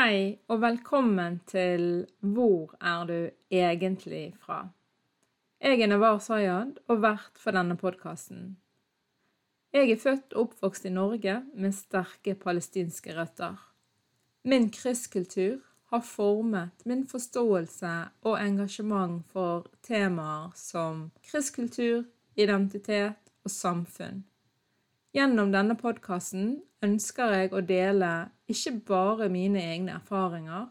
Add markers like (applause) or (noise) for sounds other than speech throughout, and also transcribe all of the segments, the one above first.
Hei og velkommen til Hvor er du egentlig fra? Jeg er Navar Sayad og vert for denne podkasten. Jeg er født og oppvokst i Norge med sterke palestinske røtter. Min krysskultur har formet min forståelse og engasjement for temaer som krysskultur, identitet og samfunn. Gjennom denne podkasten ønsker jeg å dele ikke bare mine egne erfaringer,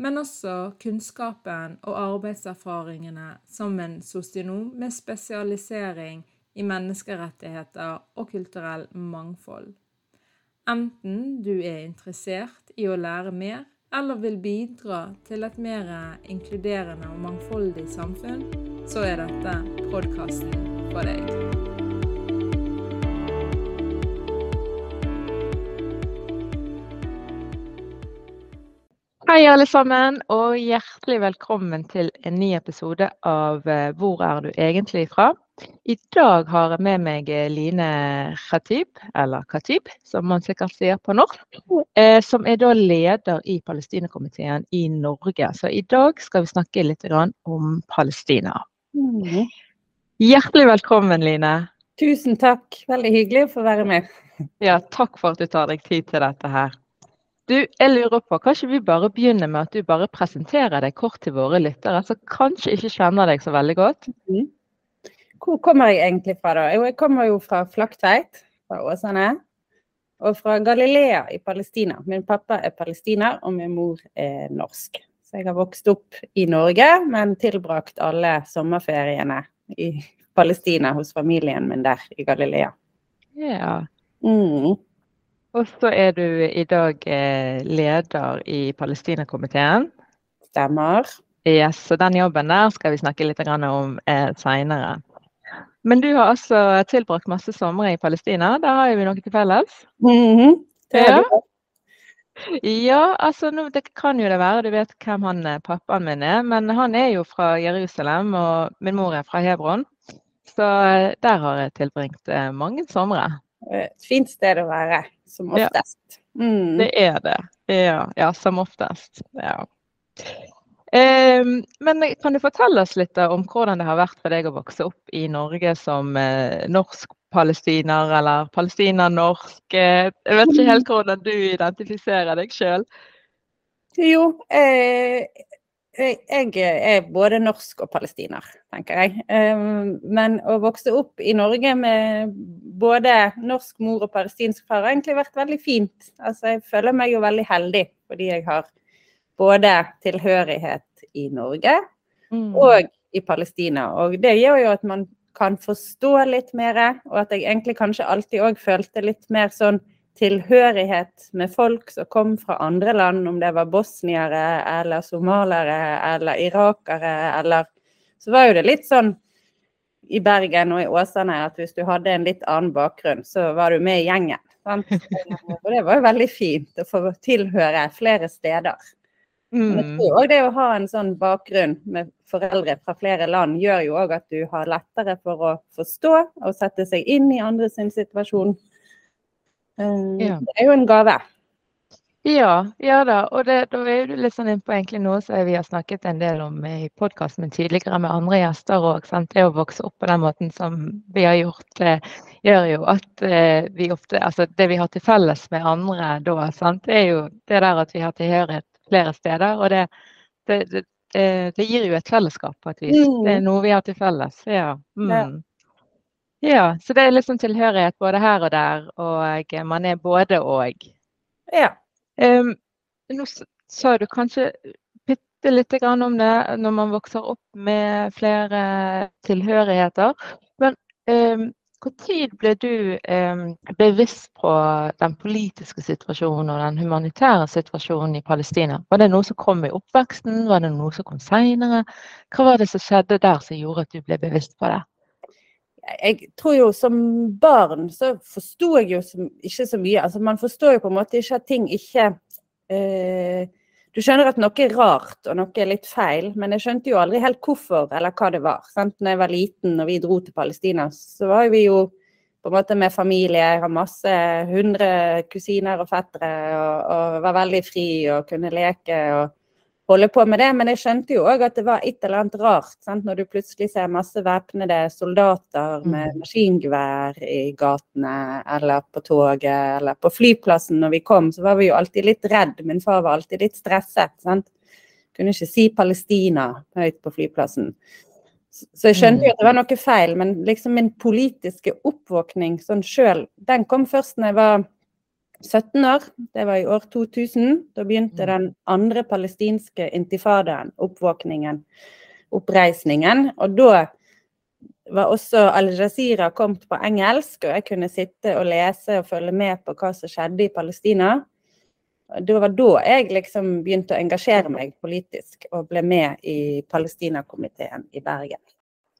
men også kunnskapen og arbeidserfaringene som en sosionom med spesialisering i menneskerettigheter og kulturell mangfold. Enten du er interessert i å lære mer, eller vil bidra til et mer inkluderende og mangfoldig samfunn, så er dette podkasten for deg. Hei, alle sammen, og hjertelig velkommen til en ny episode av eh, Hvor er du egentlig fra? I dag har jeg med meg eh, Line Khatib, eller Khatib, som man sikkert sier på norsk, eh, som er da leder i Palestinakomiteen i Norge. Så i dag skal vi snakke litt om Palestina. Mm. Hjertelig velkommen, Line. Tusen takk. Veldig hyggelig å få være med. Ja, takk for at du tar deg tid til dette her. Du, jeg lurer på, Kan ikke vi bare begynne med at du bare presenterer deg kort til våre lyttere, som kanskje ikke kjenner deg så veldig godt? Mm. Hvor kommer jeg egentlig fra, da? Jo, Jeg kommer jo fra Flaktveit, fra Åsane. Og fra Galilea i Palestina. Min pappa er palestiner, og min mor er norsk. Så jeg har vokst opp i Norge, men tilbrakt alle sommerferiene i Palestina hos familien min der i Galilea. Ja. Mm. Og så er du i dag eh, leder i Palestinakomiteen. Stemmer. Yes, så den jobben der skal vi snakke litt om eh, seinere. Men du har altså tilbrakt masse somre i Palestina. Der har vi noe til felles. Mm -hmm. Det ja. ja, altså det kan jo det være. Du vet hvem han eh, pappaen min er. Men han er jo fra Jerusalem, og min mor er fra Hebron. Så eh, der har jeg tilbringt mange somre. Et fint sted å være som oftest. Mm. Det er det. Ja, ja som oftest. Ja. Eh, men kan du fortelle oss litt om hvordan det har vært for deg å vokse opp i Norge som eh, norsk-palestiner, eller palestiner-norsk? Eh, jeg vet ikke helt (laughs) hvordan du identifiserer deg sjøl. Jo, eh, jeg er både norsk og palestiner, tenker jeg. Ehm, men å vokse opp i Norge med både norsk mor og palestinsk far har egentlig vært veldig fint. Altså, jeg føler meg jo veldig heldig fordi jeg har både tilhørighet i Norge mm. og i Palestina. Og det gjør jo at man kan forstå litt mer, og at jeg egentlig kanskje alltid òg følte litt mer sånn tilhørighet med folk som kom fra andre land, om det var bosniere eller somalere eller irakere eller Så var jo det litt sånn i Bergen og i Åsane at hvis du hadde en litt annen bakgrunn, så var du med i gjengen. Sant? (laughs) Og det var jo veldig fint å få tilhøre flere steder. Men jeg mm. tror også det å ha en sånn bakgrunn med foreldre fra flere land, gjør jo òg at du har lettere for å forstå og sette seg inn i andre sin situasjon. Eh, ja. Det er jo en gave. Ja, ja da. Og det, da er du litt sånn inn på egentlig noe som vi har snakket en del om i podkasten tidligere med andre gjester òg. Det å vokse opp på den måten som vi har gjort, det gjør jo at eh, vi ofte Altså det vi har til felles med andre da, sant? det er jo det der at vi har tilhørighet flere steder. Og det, det, det, det gir jo et fellesskap på et vis. Mm. Det er noe vi har til felles. Ja. Mm. Ja, så det er liksom tilhørighet både her og der, og man er både og. Ja. Um, nå sa du kanskje bitte lite grann om det når man vokser opp med flere tilhørigheter. Men um, når ble du um, bevisst på den politiske situasjonen og den humanitære situasjonen i Palestina? Var det noe som kom i oppveksten, var det noe som kom seinere? Hva var det som skjedde der som gjorde at du ble bevisst på det? Jeg tror jo som barn så forsto jeg jo ikke så mye. Altså man forstår jo på en måte ikke at ting ikke eh, Du skjønner at noe er rart og noe er litt feil, men jeg skjønte jo aldri helt hvorfor eller hva det var. Sant? Når jeg var liten og vi dro til Palestina, så var vi jo på en måte med familie. Jeg har masse hundre kusiner og fettere og, og var veldig fri og kunne leke. og holde på med det, men jeg skjønte jo òg at det var et eller annet rart sant? når du plutselig ser masse væpnede soldater med Mm. maskingevær i gatene, eller på toget, eller på flyplassen når vi kom, så var vi jo alltid litt redd. Min far var alltid litt stresset. sant? Kunne ikke si Palestina høyt på flyplassen. Så så jeg skjønte jo at det var noe feil, men liksom min politiske oppvåkning sånn sjøl, den kom først når jeg var 17 år, det var i år 2000. Da begynte Mm. den andre palestinske intifadaen, oppvåkningen, oppreisningen. Og da var også Al Jazeera kommet på engelsk, og jeg kunne sitte og lese og følge med på hva som skjedde i Palestina. Det var da jeg liksom begynte å engasjere meg politisk, og ble med i Palestinakomiteen i Bergen.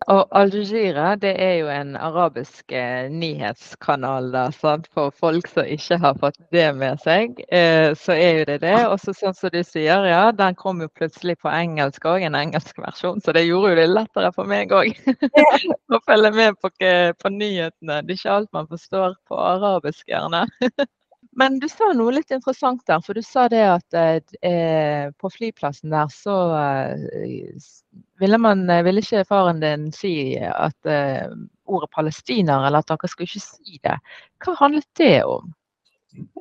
Og Al Jazeera det er jo en arabisk eh, nyhetskanal da, sant? for folk som ikke har fått det med seg. Eh, så er jo det det. Og så sånn som du sier, ja, den kom jo plutselig på engelsk òg, en engelsk versjon. Så det gjorde jo det lettere for meg òg (laughs) å følge med på, på nyhetene. Det er ikke alt man forstår på arabisk, gjerne. (laughs) Men du sa noe litt interessant der, for du sa det at eh, på flyplassen der så eh, ville man eh, ville ikke faren din si at uh, ordet palestiner, eller at dere skulle ikke si det. Hva handlet det om?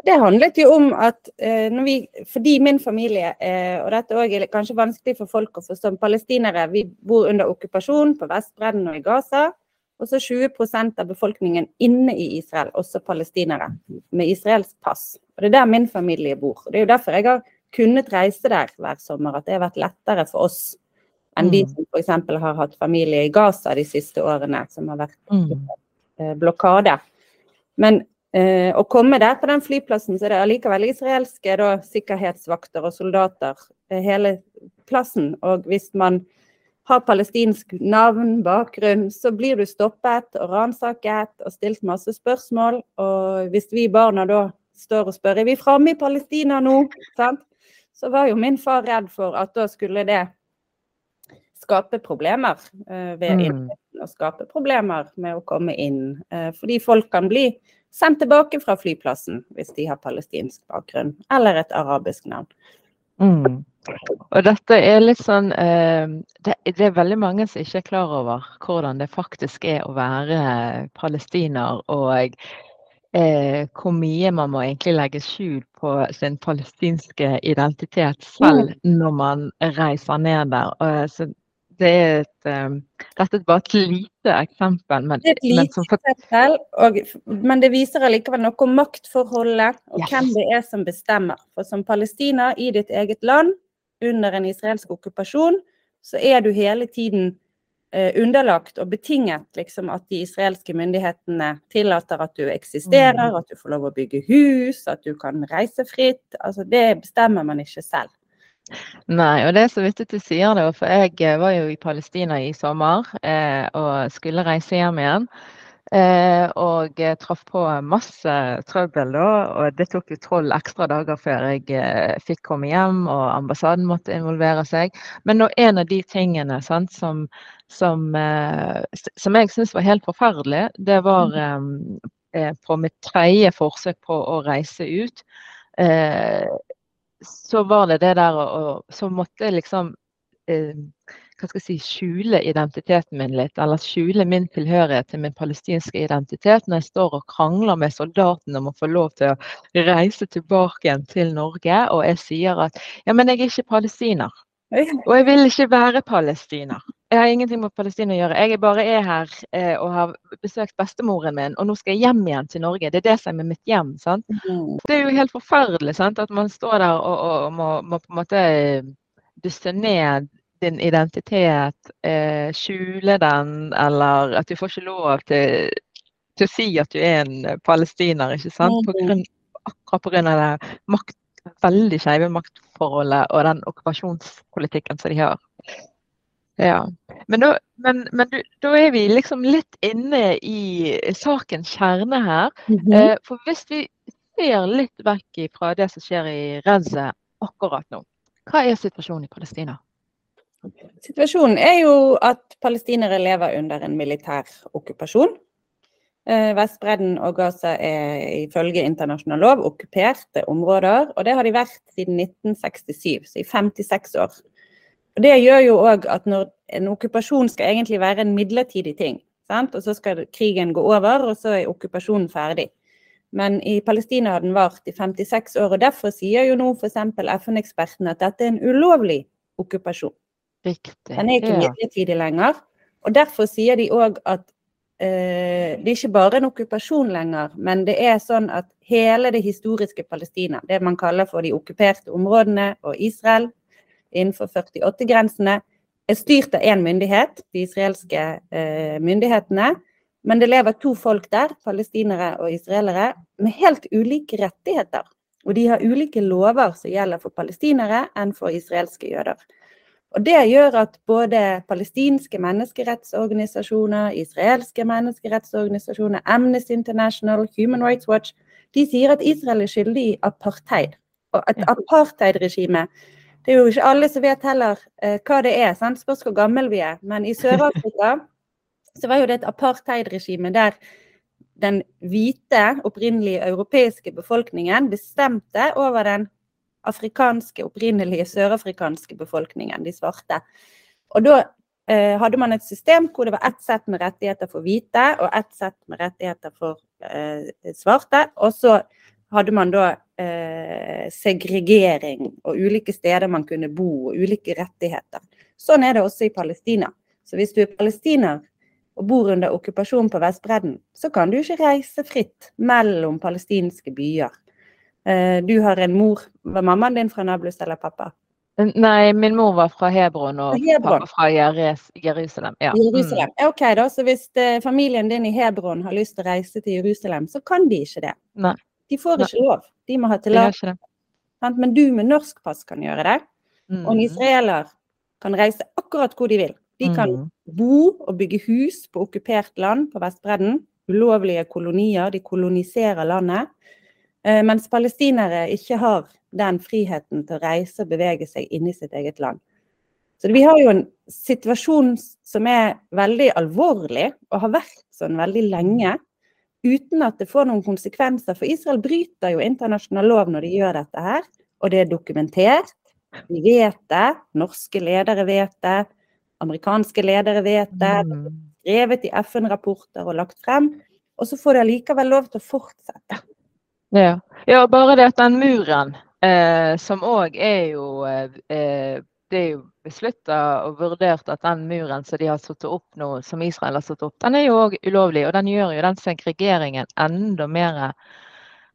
Det handlet jo om at eh, vi, fordi min familie, og dette også er kanskje vanskelig for folk å forstå, palestinere vi bor under okkupasjon på Vestbredden og i Gaza. Og så 20% av befolkningen inne i Israel, også palestinere, med israelsk pass. Og Det er der min familie bor. Og Det er jo derfor jeg har kunnet reise der hver sommer, at det har vært lettere for oss enn de Mm. som f.eks. har hatt familie i Gaza de siste årene, som har vært Mm. eh, blokade. Men eh, å komme der på den flyplassen, så er det allikevel israelske da, sikkerhetsvakter og soldater eh, hele plassen. Og hvis man har palestinsk navn, bakgrunn, så blir du stoppet og ransaket og stilt masse spørsmål. Og hvis vi barna da står og spør er vi framme i Palestina nå, (laughs) sant? så var jo min far redd for at da skulle det skape problemer eh, ved Mm. og skape problemer med å komme inn. Eh, fordi folk kan bli sendt tilbake fra flyplassen hvis de har palestinsk bakgrunn eller et arabisk navn. Mm. Og dette er litt sånn eh, det, det er veldig mange som ikke er klar over hvordan det faktisk er å være palestiner, og eh, hvor mye man må egentlig legge skjul på sin palestinske identitet selv når man reiser ned der. Og, så det er et, um, dette er bare et lite eksempel, men, Det er et men lite som for, eksempel, og, men det viser allikevel noe om maktforholdet og Yes. hvem det er som bestemmer. For som palestiner i ditt eget land, under en israelsk okkupasjon, så er du hele tiden eh, underlagt og betinget liksom, at de israelske myndighetene tillater at du eksisterer, Mm. at du får lov å bygge hus, at du kan reise fritt. Altså, det bestemmer man ikke selv. Nei, og det er så vittig du sier det, for jeg eh, var jo i Palestina i sommer eh, og skulle reise hjem igjen. Eh, og jeg traff på masse trøbbel da, og det tok jo tolv ekstra dager før jeg eh, fikk komme hjem og ambassaden måtte involvere seg. Men nå, en av de tingene sant, som, som, eh, som jeg syns var helt forferdelig, det var eh, eh, på mitt tredje forsøk på å reise ut. Så var det det der å- Så måtte jeg liksom eh, hva skal jeg si, skjule identiteten min litt, eller skjule min tilhørighet til min palestinske identitet når jeg står og krangler med soldatene om å få lov til å reise tilbake igjen til Norge, og jeg sier at ja, men jeg er ikke palestiner. Og jeg vil ikke være palestiner. Jeg har ingenting med Palestina å gjøre. Jeg bare er her eh, og har besøkt bestemoren min, og nå skal jeg hjem igjen til Norge. Det er det som er mitt hjem. sant? Det er jo helt forferdelig sant? at man står der og, og må, må på en måte eh, dysse ned din identitet, eh, skjule den, eller at du får ikke lov til, til å si at du er en palestiner, ikke sant? På grunn, akkurat pga. det makt, veldig skeive maktforholdet og den okkupasjonspolitikken som de har. Ja. Men, da, men, men du, da er vi liksom litt inne i sakens kjerne her. Mm -hmm. for hvis vi ser litt vekk fra det som skjer i Reze akkurat nå, hva er situasjonen i Palestina? Situasjonen er jo at palestinere lever under en militær okkupasjon. Eh, Vestbredden og Gaza er ifølge internasjonal lov okkuperte områder, og det har de vært siden 1967, så i 56 år. Og Det gjør jo òg at når en okkupasjon skal egentlig være en midlertidig ting, sant? og så skal krigen gå over, og så er okkupasjonen ferdig. Men i Palestina har den vart i 56 år, og derfor sier jo nå f.eks. FN-ekspertene at dette er en ulovlig okkupasjon. Riktig. Den er ikke ja. midlertidig lenger. Og derfor sier de òg at eh, det er ikke bare en okkupasjon lenger, men det er sånn at hele det historiske Palestina, det man kaller for de okkuperte områdene og Israel innenfor 48-grensene, er styrt av én myndighet, de israelske eh, myndighetene. Men det lever to folk der, palestinere og israelere, med helt ulike rettigheter. Og de har ulike lover som gjelder for palestinere enn for israelske jøder. Og Det gjør at både palestinske menneskerettsorganisasjoner, israelske menneskerettsorganisasjoner, Amnesty International, Human Rights Watch, de sier at Israel er skyldig i apartheid. Og et apartheidregime Det er jo ikke alle som vet heller eh, hva det er, sant? spørs hvor gammel vi er. Men i Sør-Afrika så var jo det et apartheidregime der den hvite, opprinnelige europeiske befolkningen bestemte over den afrikanske, opprinnelige sørafrikanske befolkningen, de svarte. Og da eh, hadde man et system hvor det var ett sett med rettigheter for hvite og ett sett med rettigheter for eh, svarte. Og så hadde man da eh, segregering og ulike steder man kunne bo og ulike rettigheter. Sånn er det også i Palestina. Så hvis du er palestiner og bor under okkupasjon på Vestbredden, så kan du ikke reise fritt mellom palestinske byer. Eh, du har en mor Var mammaen din fra Nablus eller pappa? Nei, min mor var fra Hebron og Hebron. pappa fra Jerusalem. Ja. Jerusalem. Ja, Ok, da, så Hvis eh, familien din i Hebron har lyst til å reise til Jerusalem, så kan de ikke det. Nei. De får ikke lov. De må ha Mm, tillatelse. Men du med norsk pass kan gjøre det. Og en Mm. israeler kan reise akkurat hvor de vil. De kan Mm. bo og bygge hus på okkupert land på Vestbredden. Ulovlige kolonier. De koloniserer landet. Eh, Mens palestinere ikke har den friheten til å reise og bevege seg inn i sitt eget land. Så vi har jo en situasjon som er veldig alvorlig, og har vært sånn veldig lenge, uten at det får noen konsekvenser. For Israel bryter jo internasjonal lov når de gjør dette her, og det er dokumentert. Vi vet det. Norske ledere vet det. Amerikanske ledere vet det. Mm. Skrevet i FN-rapporter og lagt frem. Og så får de allikevel lov til å fortsette. Ja. ja, bare det at den muren, eh, som òg er jo eh, Det er jo beslutta og vurdert at den muren som de har satt opp nå, som Israel har satt opp, den er jo òg ulovlig. Og den gjør jo den segregeringen enda mer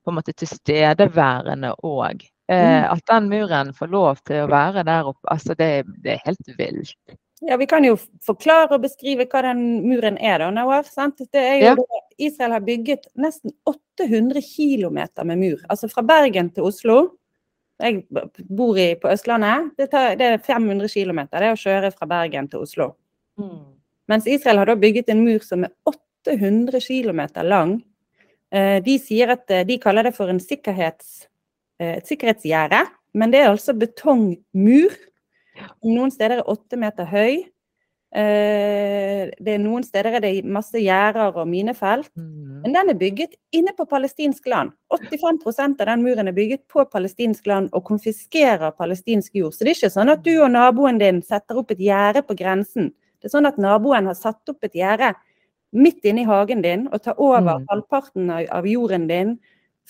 på en måte tilstedeværende òg. Eh, Mm. at den muren får lov til å være der oppe, altså det, det er helt vilt. Ja, Vi kan jo forklare og beskrive hva den muren er, da, Nawaf. sant? Det er jo Ja. Israel har bygget nesten 800 km med mur. Altså fra Bergen til Oslo. Jeg bor i, på Østlandet. Det, tar, det er 500 km det å kjøre fra Bergen til Oslo. Mens Israel har da bygget en mur som er 800 km lang. Eh, De sier at eh, de kaller det for en sikkerhets, eh, et sikkerhetsgjerde, men det er altså betongmur. Noen steder er åtte meter høy. Eh, Det er noen steder er det masse gjerder og minefelt. Mm. Men den er bygget inne på palestinsk land. 85 av den muren er bygget på palestinsk land og konfiskerer palestinsk jord. Så det er ikke sånn at du og naboen din setter opp et gjerde på grensen. Det er sånn at naboen har satt opp et gjerde midt inne i hagen din og tar over Mm. halvparten av, av jorden din,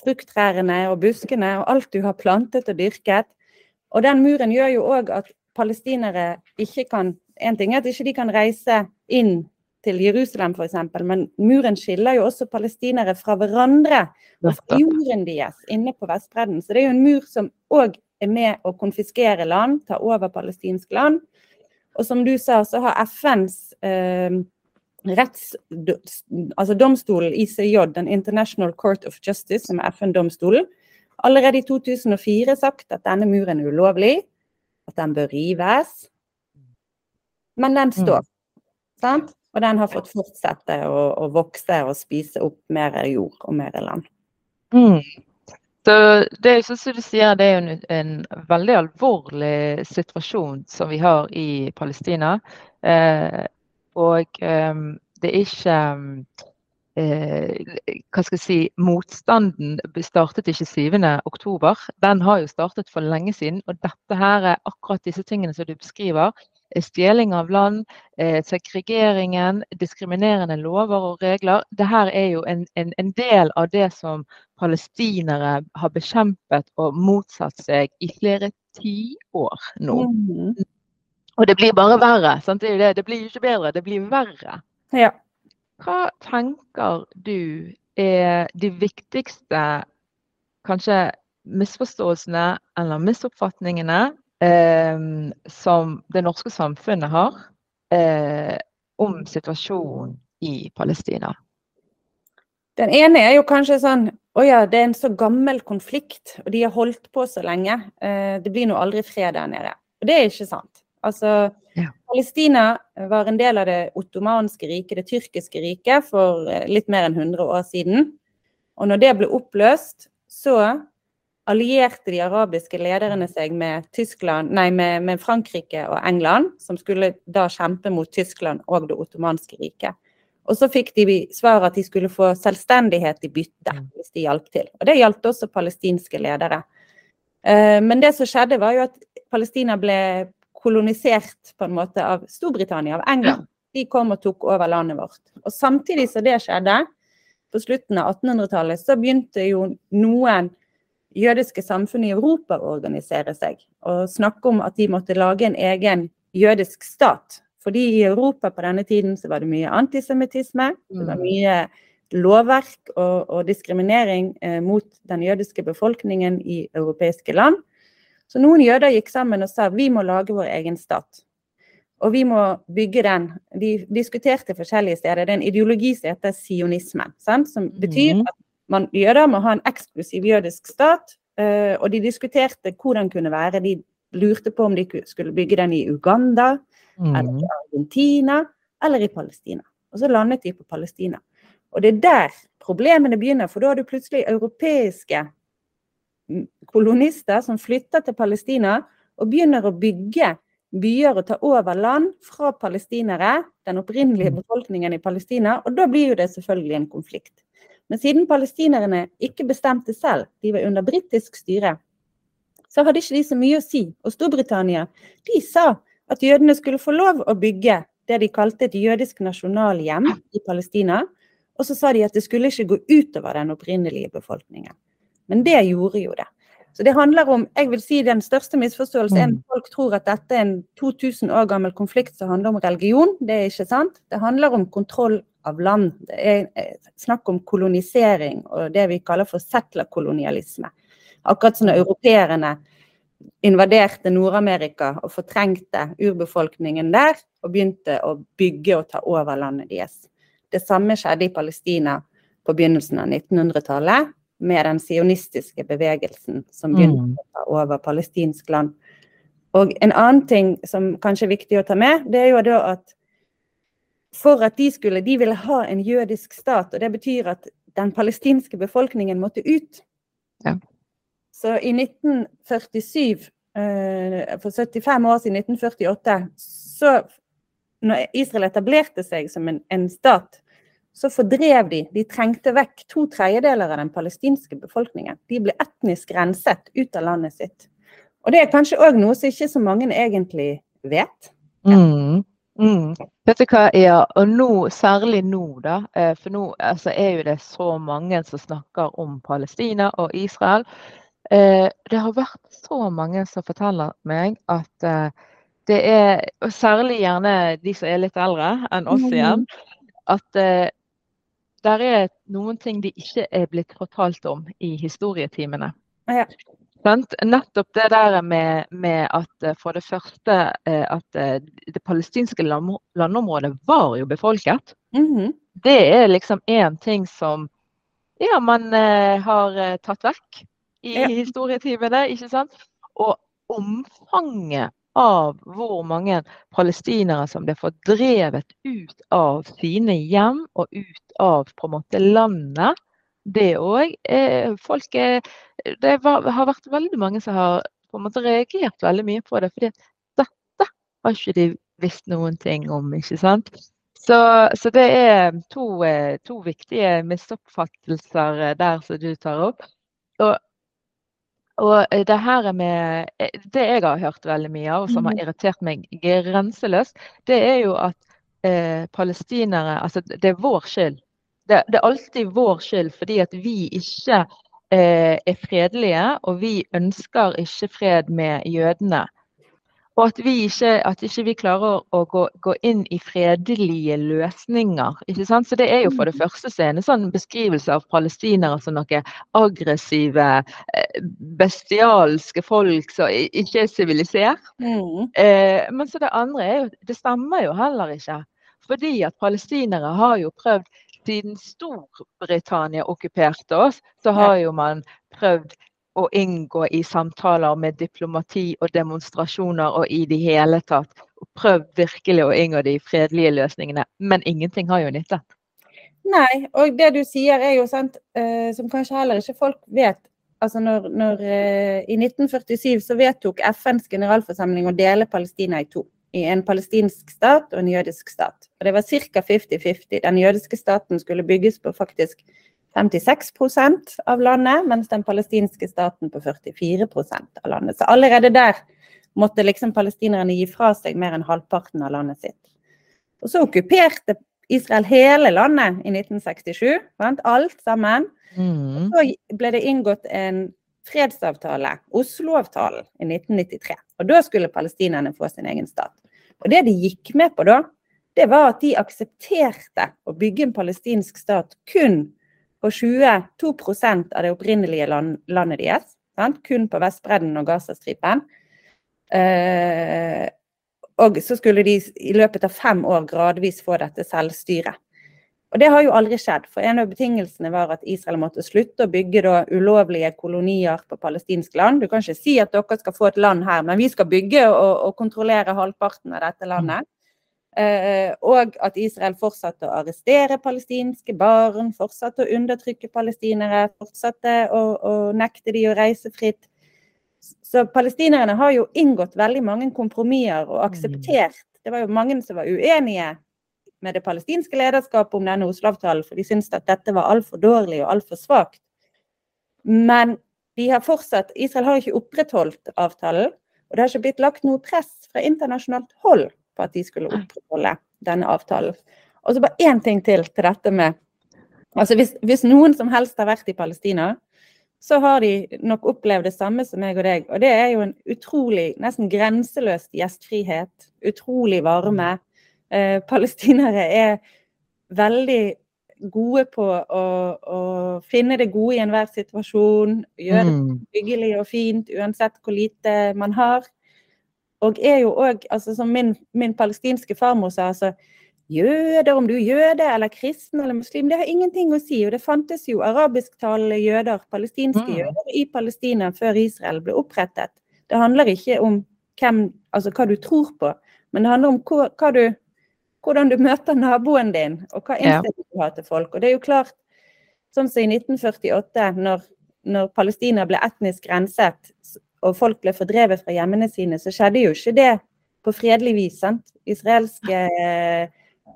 frukttrærne og buskene og alt du har plantet og dyrket. Og den muren gjør jo òg at palestinere ikke kan En ting er at ikke de kan reise inn til Jerusalem f.eks., men muren skiller jo også palestinere fra hverandre og fra jorden deres inne på Vestbredden. Så det er jo en mur som òg er med å konfiskere land, ta over palestinsk land. Og som du sa, så har FNs eh, retts... Altså domstolen ICJ, den International Court of Justice, som er FN-domstolen, allerede i 2004 sagt at denne muren er ulovlig, at den bør rives. Men den står. Sant? Og den har fått fortsette å, å vokse og spise opp mer jord og mer land. Mm. Så det sånn som du sier, det er en, en veldig alvorlig situasjon som vi har i Palestina. Eh, og eh, det er ikke eh, hva skal jeg si, motstanden startet ikke 7.10. Den har jo startet for lenge siden. Og dette her er akkurat disse tingene som du beskriver. Stjeling av land, eh, segregeringen, diskriminerende lover og regler. Dette er jo en, en, en, del av det som palestinere har bekjempet og motsatt seg i flere tiår nå. Mm. Og det blir bare verre. Sant? Det, det, det blir ikke bedre, det blir verre. Ja. Hva tenker du er de viktigste kanskje misforståelsene eller misoppfatningene eh, som det norske samfunnet har eh, om situasjonen i Palestina? Den ene er jo kanskje sånn Å ja, det er en så gammel konflikt, og de har holdt på så lenge. Eh, det blir nå aldri fred der nede. Og det er ikke sant. Altså, ja. Palestina var en del av det ottomanske riket, det tyrkiske riket, for eh, litt mer enn 100 år siden. Og når det ble oppløst, så allierte de arabiske lederne seg med, Tyskland, nei, med, med Frankrike og England, som skulle da kjempe mot Tyskland og det ottomanske riket. Og så fikk de svar at de skulle få selvstendighet i bytte, mm. hvis de hjalp til. Og det gjaldt også palestinske ledere. Eh, men det som skjedde, var jo at Palestina ble kolonisert på en måte av Storbritannia, av England. De kom og tok over landet vårt. Og samtidig som det skjedde, på slutten av 1800-tallet, så begynte jo noen jødiske samfunn i Europa å organisere seg. Og snakke om at de måtte lage en egen jødisk stat. Fordi i Europa på denne tiden så var det mye antisemittisme. Det var mm. mye lovverk og, og diskriminering eh, mot den jødiske befolkningen i europeiske land. Så noen jøder gikk sammen og sa vi må lage vår egen stat. Og vi må bygge den. De diskuterte forskjellige steder. Det er en ideologi som heter sionisme. Sant? Som betyr mhm. at man, jøder må ha en eksklusiv jødisk stat. Uh, og de diskuterte hvor den kunne være. De lurte på om de skulle bygge den i Uganda, mm. eller i Argentina, eller i Palestina. Og så landet de på Palestina. Og det er der problemene begynner, for da har du plutselig europeiske kolonister som flytter til Palestina og begynner å bygge byer og ta over land fra palestinere, den opprinnelige mm. befolkningen i Palestina. Og da blir jo det selvfølgelig en konflikt. Men siden palestinerne ikke bestemte selv, de var under britisk styre, så hadde ikke de så mye å si. Og Storbritannia de sa at jødene skulle få lov å bygge det de kalte et jødisk nasjonalhjem i Palestina. Og så sa de at det skulle ikke gå utover den opprinnelige befolkningen. Men det gjorde jo det. Så det handler om jeg vil si Den største misforståelsen er at mm. folk tror at dette er en 2000 år gammel konflikt som handler om religion. Det er ikke sant. Det handler om kontroll av land. Det er eh, snakk om kolonisering og det vi kaller for settlerkolonialisme. Akkurat som europeerne invaderte Nord-Amerika og fortrengte urbefolkningen der og begynte å bygge og ta over landet deres. Det samme skjedde i Palestina på begynnelsen av 1900-tallet med den sionistiske bevegelsen som begynte mm. å ta over palestinsk land. Og en annen ting som kanskje er viktig å ta med, det er jo da at for at de skulle De ville ha en jødisk stat, og det betyr at den palestinske befolkningen måtte ut. Ja. Så i 1947, eh, for 75 år siden, 1948, så når Israel etablerte seg som en, en stat, så fordrev de De trengte vekk to tredjedeler av den palestinske befolkningen. De ble etnisk renset ut av landet sitt. Og det er kanskje òg noe som ikke så mange egentlig vet. Ja. Mm, mm. Vet du hva, ja, og nå, særlig nå, da. Eh, for nå altså, er jo det så mange som snakker om Palestina og Israel. Eh, det har vært så mange som forteller meg at eh, det er, og særlig gjerne de som er litt eldre enn oss igjen, at der er noen ting de ikke er blitt fortalt om i historietimene. Ja. Nettopp det der med, med, at eh, for det første eh, at eh, det palestinske landområdet var jo befolket. Mm -hmm. Det er liksom én ting som ja, man har tatt vekk i ja. historietimene, ikke sant? Og omfanget av hvor mange palestinere som ble fordrevet ut av sine hjem og ut av på en måte landet. Det òg. Eh, folk er, Det var, har vært veldig mange som har på en måte reagert veldig mye på det. fordi dette har ikke de visst noen ting om. ikke sant? Så, så, det er to, eh, to, viktige misoppfattelser eh, der som du tar opp. Og, og det her med Det jeg har hørt veldig mye av, og som har mm. irritert meg grenseløst, det er jo at eh, palestinere Altså, det er vår skyld. Det, det, er alltid vår skyld fordi at vi ikke eh, er fredelige, og vi ønsker ikke fred med jødene. Og at vi ikke, at ikke vi klarer å gå, gå, inn i fredelige løsninger. ikke sant? Så Det er jo for det første en sånn beskrivelse av palestinere som noen aggressive, eh, bestialske folk som ikke er sivilisert. Mm. Eh, men så det andre er jo Det stemmer jo heller ikke. Fordi at palestinere har jo prøvd Siden Storbritannia okkuperte oss, så har jo man prøvd å inngå i samtaler med diplomati og demonstrasjoner og i det hele tatt. Og prøvd virkelig å inngå de fredelige løsningene. Men ingenting har jo nyttet. Nei, og det du sier er jo sant, uh, som kanskje heller ikke folk vet. Altså når, når uh, I 1947 så vedtok FNs generalforsamling å dele Palestina i to. I en palestinsk stat og en jødisk stat. Og Det var ca. 50-50. Den jødiske staten skulle bygges på faktisk 56% av landet, mens den palestinske staten på 44% av landet. Så allerede der måtte liksom palestinerne gi fra seg mer enn halvparten av landet sitt. Og så okkuperte Israel hele landet i 1967, vant alt sammen. Mm. Så ble det inngått en fredsavtale, Oslo-avtalen, i 1993. Og da skulle palestinerne få sin egen stat. Og det de gikk med på da, det var at de aksepterte å bygge en palestinsk stat kun på 22% av det opprinnelige land, landet deres. Sant? Kun på Vestbredden og Gazastripen. Eh, og så skulle de i løpet av fem år gradvis få dette selvstyret. Og Det har jo aldri skjedd, for en av betingelsene var at Israel måtte slutte å bygge da, ulovlige kolonier på palestinsk land. Du kan ikke si at dere skal få et land her, men vi skal bygge og, og kontrollere halvparten av dette landet. Eh, og at Israel fortsatte å arrestere palestinske barn, fortsatte å undertrykke palestinere, fortsatte å, å nekte de å reise fritt. Så palestinerne har jo inngått veldig mange kompromisser og akseptert Det var jo mange som var uenige med det palestinske lederskapet om denne Oslo-avtalen, for de syntes at dette var altfor dårlig og altfor svakt. Men de har fortsatt, Israel har ikke opprettholdt avtalen, og det har ikke blitt lagt noe press fra internasjonalt hold på at de skulle opprettholde denne avtalen. Og så bare én ting til til dette med altså hvis, hvis, noen som helst har vært i Palestina, så har de nok opplevd det samme som meg og deg. Og det er jo en utrolig, nesten grenseløs gjestfrihet. Utrolig varme. Eh, palestinere er veldig gode på å, å, finne det gode i enhver situasjon. Gjøre det mm. hyggelig og fint uansett hvor lite man har. Og er jo òg, altså som min, min, palestinske farmor sa, altså jøder, om du er jøde eller kristen eller muslim, det har ingenting å si. Og det fantes jo arabisktalende jøder, palestinske mm. jøder, i Palestina før Israel ble opprettet. Det handler ikke om hvem, altså hva du tror på, men det handler om hva, hva du, hvordan du møter naboen din, og hva innstilling du har til folk. Og det er jo klart, sånn som i 1948, når, når Palestina ble etnisk renset, og folk ble fordrevet fra hjemmene sine, så skjedde jo ikke det på fredelig vis. sant? Israelske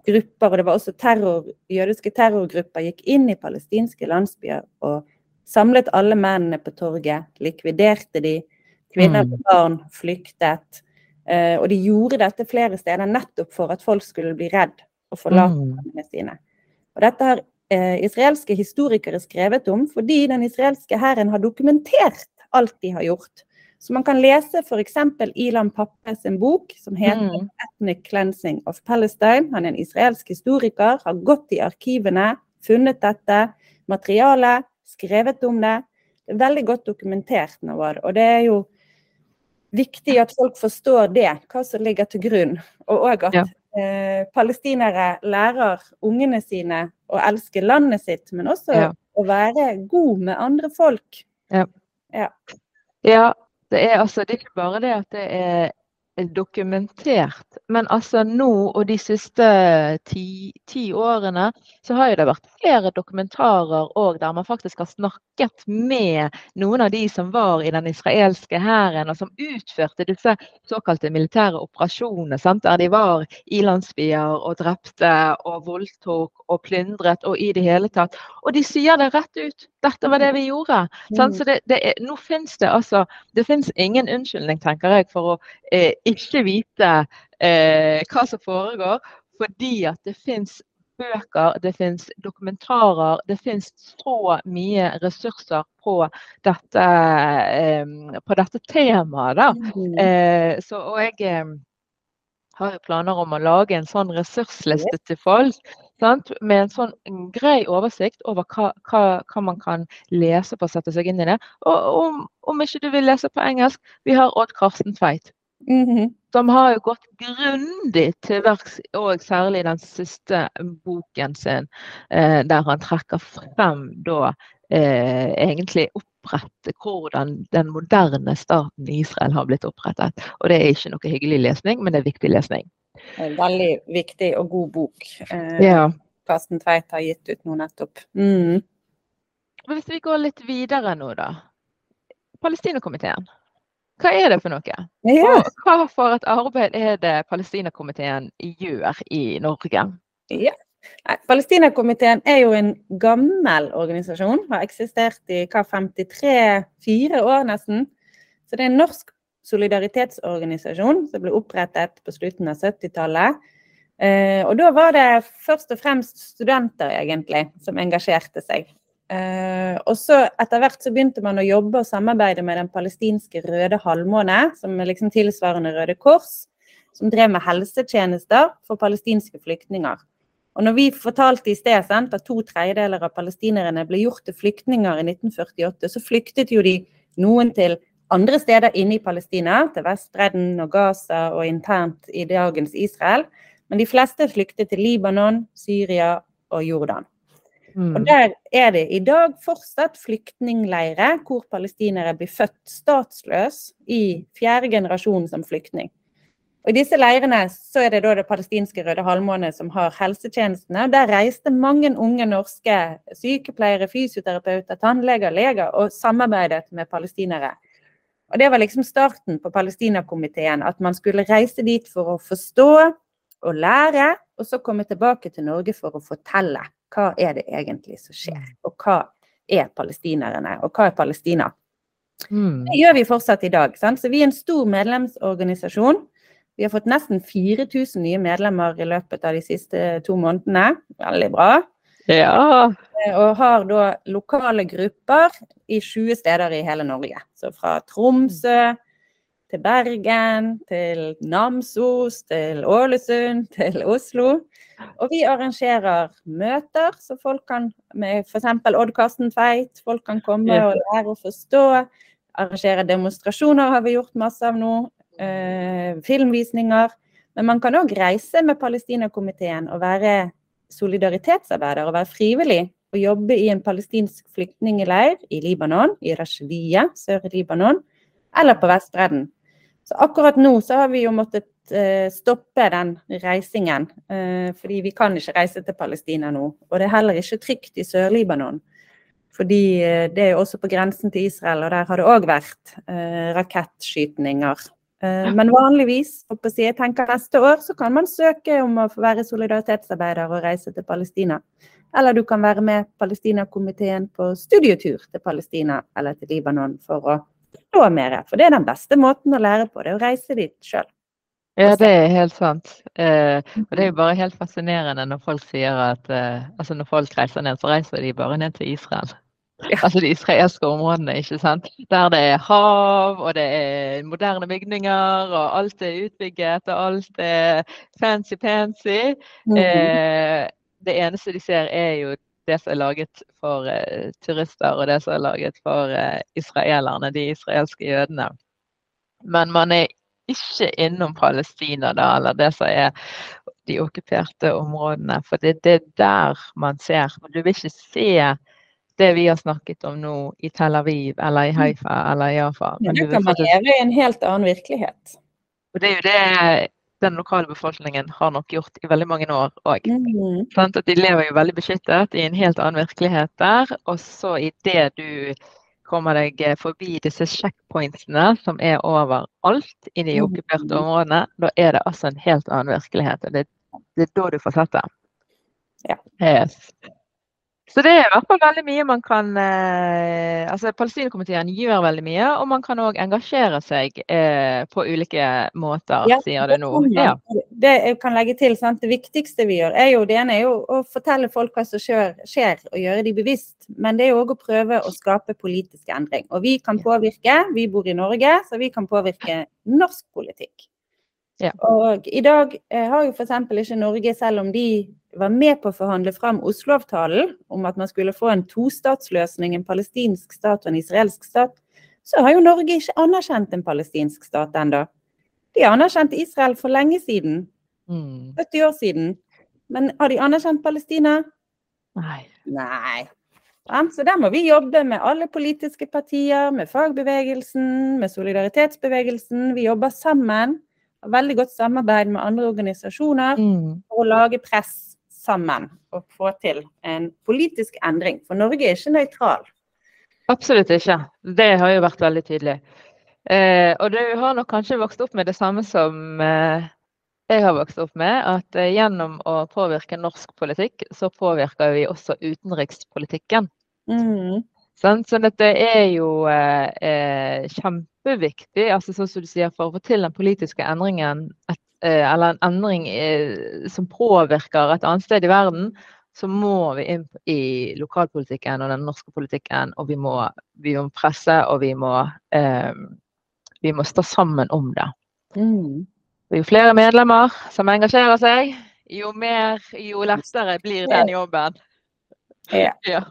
grupper, og det var også terror, jødiske terrorgrupper, gikk inn i palestinske landsbyer og samlet alle mennene på torget, likviderte de. Kvinner og mm. barn flyktet. Eh, og de gjorde dette flere steder nettopp for at folk skulle bli redd og forlate mm. sine. Og dette har eh, israelske historikere skrevet om fordi den israelske hæren har dokumentert alt de har gjort. Så man kan lese f.eks. Ilan Pappes en bok som heter mm. 'Ethnic Cleansing of Palestine'. Han er en israelsk historiker, har gått i arkivene, funnet dette materialet, skrevet om det. Det er veldig godt dokumentert nå, og det er jo viktig at folk forstår det, hva som ligger til grunn. Og òg at ja. eh, palestinere lærer ungene sine å elske landet sitt, men også ja. å være god med andre folk. Ja. ja. ja det er, altså, det er ikke bare det at det er dokumentert. Men altså nå og de siste ti, ti årene så har jo det vært flere dokumentarer òg der man faktisk har snakket med noen av de som var i den israelske hæren, og som utførte disse såkalte militære operasjonene. Sant? Der de var i landsbyer og drepte og voldtok og plyndret og i det hele tatt. Og de sier det rett ut. Dette var det vi gjorde. Sant? Så det, det er, nå finnes det altså Det finnes ingen unnskyldning, tenker jeg, for å eh, ikke vite eh, hva som foregår, fordi at det fins bøker, det fins dokumentarer, det fins så mye ressurser på dette, eh, på dette temaet. Da. Mm. Eh, så, og jeg eh, har jo planer om å lage en sånn ressursliste til folk. Sant? Med en sånn grei oversikt over hva, hva, hva, man kan lese på å sette seg inn i det. Og om, om ikke du vil lese på engelsk, vi har Odd Karsten Tveit. Mhm. Som har jo gått grundig til verks, og særlig den siste boken sin, eh, der han trekker frem da eh, egentlig opprette hvordan den moderne staten i Israel har blitt opprettet. Og det er ikke noe hyggelig lesning, men det er viktig lesning. En veldig viktig og god bok. Eh, Ja. Karsten Tveit har gitt ut nå nettopp. Mm. Men hvis vi går litt videre nå, da. Palestinakomiteen. Hva er det for noe? Ja. Og hva for et arbeid er det Palestinakomiteen gjør i Norge? Ja. Palestinakomiteen er jo en gammel organisasjon. Har eksistert i hva, 53-4 år nesten. Så det er en norsk solidaritetsorganisasjon som ble opprettet på slutten av 70-tallet. Eh, og da var det først og fremst studenter, egentlig, som engasjerte seg. Eh, og så etter hvert så begynte man å jobbe og samarbeide med den palestinske Røde Halvmåne, som er liksom tilsvarende Røde Kors, som drev med helsetjenester for palestinske flyktninger. Og når vi fortalte i sted sant, at to tredjedeler av palestinerne ble gjort til flyktninger i 1948, så flyktet jo de noen til andre steder inne i Palestina, til Vestbredden og Gaza og internt i dagens Israel. Men de fleste flyktet til Libanon, Syria og Jordan. Og Mm. der er det i dag fortsatt flyktningleirer hvor palestinere blir født statsløs i fjerde generasjon som flyktning. Og I disse leirene så er det da det palestinske Røde Halvmåne som har helsetjenestene. og Der reiste mange unge norske sykepleiere, fysioterapeuter, tannleger, leger og samarbeidet med palestinere. Og Det var liksom starten på Palestinakomiteen, at man skulle reise dit for å forstå og lære, og så komme tilbake til Norge for å fortelle hva er det egentlig som skjer, og hva er palestinerne, og hva er Palestina. Mm. Det gjør vi fortsatt i dag. Sant? Så vi er en stor medlemsorganisasjon. Vi har fått nesten 4000 nye medlemmer i løpet av de siste to månedene. Veldig bra. Ja. Eh, Og har da lokale grupper i 20 steder i hele Norge. Så fra Tromsø til Bergen, til Namsos, til Ålesund, (laughs) til Oslo. Og vi arrangerer møter, så folk kan med f.eks. Odd Karsten Tveit, folk kan komme og lære å forstå. Arrangere demonstrasjoner har vi gjort masse av nå. Eh, filmvisninger. Men man kan òg reise med Palestinakomiteen og være solidaritetsarbeider og være frivillig. Og jobbe i en palestinsk flyktningleir i Libanon, i Rashidia, sør i Libanon, eller på Vestbredden. Så akkurat nå så har vi jo måttet eh, stoppe den reisingen. eh, fordi vi kan ikke reise til Palestina nå. Og det er heller ikke trygt i Sør-Libanon. Fordi eh, det er jo også på grensen til Israel, og der har det òg vært rakettskytninger. Men vanligvis, jeg tenker neste år, så kan man søke om å få være solidaritetsarbeider og reise til Palestina. Eller du kan være med Palestinakomiteen på studietur til Palestina eller til Libanon for å forstå mer. For det er den beste måten å lære på, det er å reise dit sjøl. Ja, det er helt sant. Eh, og det er jo bare helt fascinerende når folk sier at eh, altså når folk reiser ned, så reiser de bare ned til Israel. Ja. (laughs) Altså de israelske områdene, ikke sant. Der det er hav, og det er moderne bygninger, og alt er utbygget, og alt er fancy-pansy. Mhm. Eh, det eneste de ser, er jo det som er laget for eh, turister, og det som er laget for eh, israelerne, de israelske jødene. Men man er ikke innom Palestina, da, eller det som er de okkuperte områdene. For det, det er der man ser. Du vil ikke se det vi har snakket om nå i Tel Aviv eller i Haifa eller i Jaffa. Men du kan faktisk leve i en helt annen virkelighet. Og det er jo det den lokale befolkningen har nok gjort i veldig mange år òg. Mm. At de lever jo veldig beskyttet i en helt annen virkelighet der. Og så idet du kommer deg eh, forbi disse checkpointsene som er overalt i de okkuperte områdene, da er det altså en helt annen virkelighet. og Det, det er da du får sett det. Ja. Yes. Så det er i hvert fall veldig mye man kan eh, altså Palestinakomiteen gjør veldig mye, og man kan òg engasjere seg eh, på ulike måter, Ja, sier du nå. Ja. Det jeg kan legge til, sant? Det viktigste vi gjør, er jo det ene er jo å fortelle folk hva som skjer, skjer og gjøre de bevisst. Men det er jo òg å prøve å skape politisk endring. Og vi kan påvirke, vi bor i Norge, så vi kan påvirke norsk politikk. Ja. Og i dag eh, har jo f.eks. ikke Norge, selv om de var med på å forhandle fram Oslo-avtalen om at man skulle få en tostatsløsning, en palestinsk stat og en israelsk stat, så har jo Norge ikke anerkjent en palestinsk stat ennå. De anerkjente Israel for lenge siden, Mm. 70 år siden. Men har de anerkjent Palestina? Nei. Nei. Ja, Så der må vi jobbe med alle politiske partier, med fagbevegelsen, med solidaritetsbevegelsen. Vi jobber sammen. Har veldig godt samarbeid med andre organisasjoner Mm. for å lage press sammen og få til en politisk endring. For Norge er ikke nøytral. Absolutt ikke. Det har jo vært veldig tydelig. Eh, og du har nok kanskje vokst opp med det samme som eh, jeg har vokst opp med, at eh, gjennom å påvirke norsk politikk, så påvirker vi også utenrikspolitikken. Mm. Sånn, Så dette er jo eh, eh, kjempeviktig, altså sånn som du sier, for å få til den politiske endringen, et, eller en endring eh, som påvirker et annet sted i verden, så må vi inn i lokalpolitikken og den norske politikken, og vi må, vi må presse, og vi må, eh, vi må stå sammen om det. Mm. Jo flere medlemmer som engasjerer seg, jo mer, jo lettere blir den jobben. Ja. (laughs) Ja.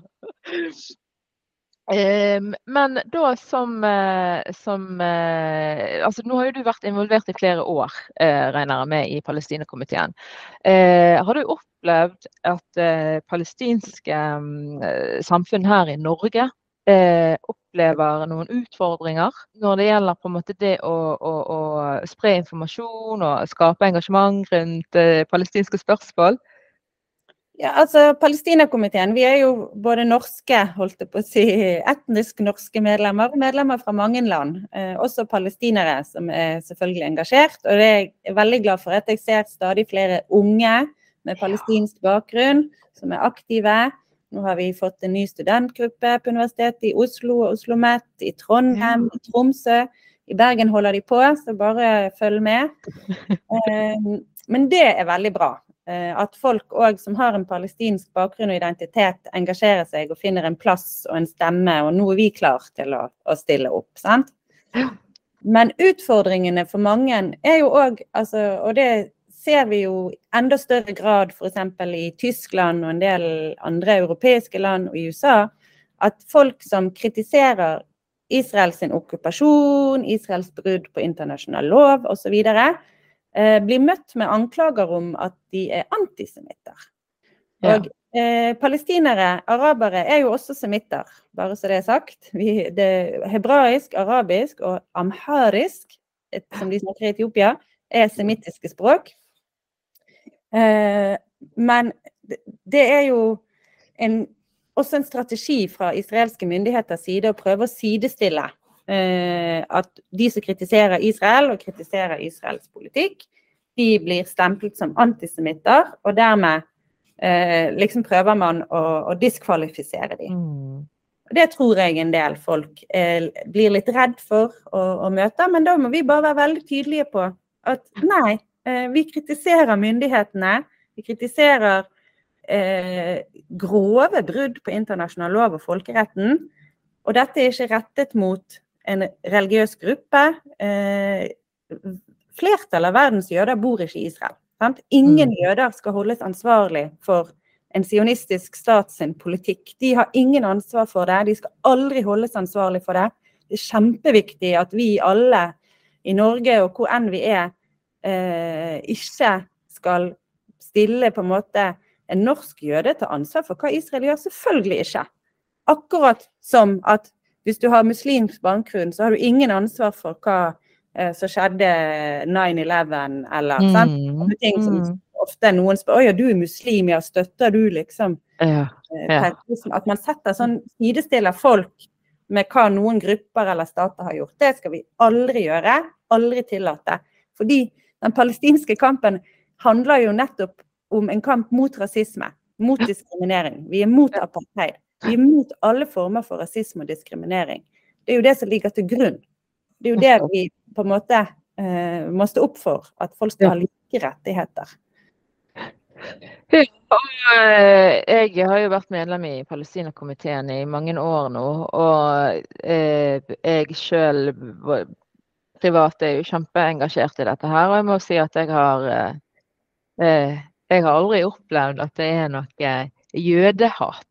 Ehm, men da som, eh, som eh, altså Nå har jo du vært involvert i flere år, eh, regner jeg med, i Palestinakomiteen. Har du opplevd at palestinske mm, samfunn her i Norge opplever noen utfordringer når det gjelder på en måte det å, å, å spre informasjon og skape engasjement rundt palestinske spørsmål? Ja, altså Palestinakomiteen, vi er jo både norske, holdt jeg på å si, etnisk norske medlemmer, og medlemmer fra mange land. Eh, også palestinere som er selvfølgelig engasjert. Og det er jeg veldig glad for at jeg ser stadig flere unge med palestinsk bakgrunn som er aktive. Nå har vi fått en ny studentgruppe på Universitetet i Oslo og OsloMet, i Trondheim, i Tromsø. I Bergen holder de på, så bare følg med. (laughs) Eh, men det er veldig bra. Eh, At folk òg som har en palestinsk bakgrunn og identitet, engasjerer seg og finner en plass og en stemme, og nå er vi klar til å, å stille opp. sant? Men utfordringene for mange er jo òg, altså, og det ser vi jo i enda større grad f.eks. i Tyskland og en del andre europeiske land og i USA, at folk som kritiserer Israels okkupasjon, Israels brudd på internasjonal lov osv., blir møtt med anklager om at de er antisemitter. Ja. Og eh, palestinere, arabere, er jo også semitter, bare så det er sagt. Vi, det, hebraisk, arabisk og amharisk, et, som de snakker i Etiopia, er semittiske språk. Eh, men det, det er jo en, også en strategi fra israelske myndigheters side å prøve å sidestille eh, at de som kritiserer Israel og kritiserer Israels politikk, de blir stemplet som antisemitter, og dermed eh, liksom prøver man å, å diskvalifisere dem. Mm. Det tror jeg en del folk eh, blir litt redd for å, å møte, men da må vi bare være veldig tydelige på at nei, eh, vi kritiserer myndighetene. Vi kritiserer eh, grove brudd på internasjonal lov og folkeretten. Og dette er ikke rettet mot en religiøs gruppe. Eh, flertallet av verdens jøder bor ikke i Israel. Sant? Ingen Mm. jøder skal holdes ansvarlig for en sionistisk stat sin politikk. De har ingen ansvar for det. De skal aldri holdes ansvarlig for det. Det er kjempeviktig at vi alle i Norge og hvor enn vi er, eh, ikke skal stille på en måte en norsk jøde til ansvar for hva Israel gjør. Selvfølgelig ikke. Akkurat som at hvis du har muslimsk bakgrunn, så har du ingen ansvar for hva eh, som skjedde 9-11 eller sant? Mm, Andre ting som mm. ofte noen spør ja, du er muslim, ja, støtter du liksom Ja. eh, Ja. At man setter sånn sidestiller folk med hva noen grupper eller stater har gjort. Det skal vi aldri gjøre. Aldri tillate. Fordi den palestinske kampen handler jo nettopp om en kamp mot rasisme. Mot diskriminering. Vi er mot apartheid. Vi er mot alle former for rasisme og diskriminering. Det er jo det som ligger til grunn. Det er jo det vi på en måte eh, må stå opp for. At folk skal ha like rettigheter. Eh, jeg har jo vært medlem i Palestinakomiteen i mange år nå, og eh, jeg sjøl privat er jo kjempeengasjert i dette her. Og jeg må si at jeg har eh, Jeg har aldri opplevd at det er noe jødehat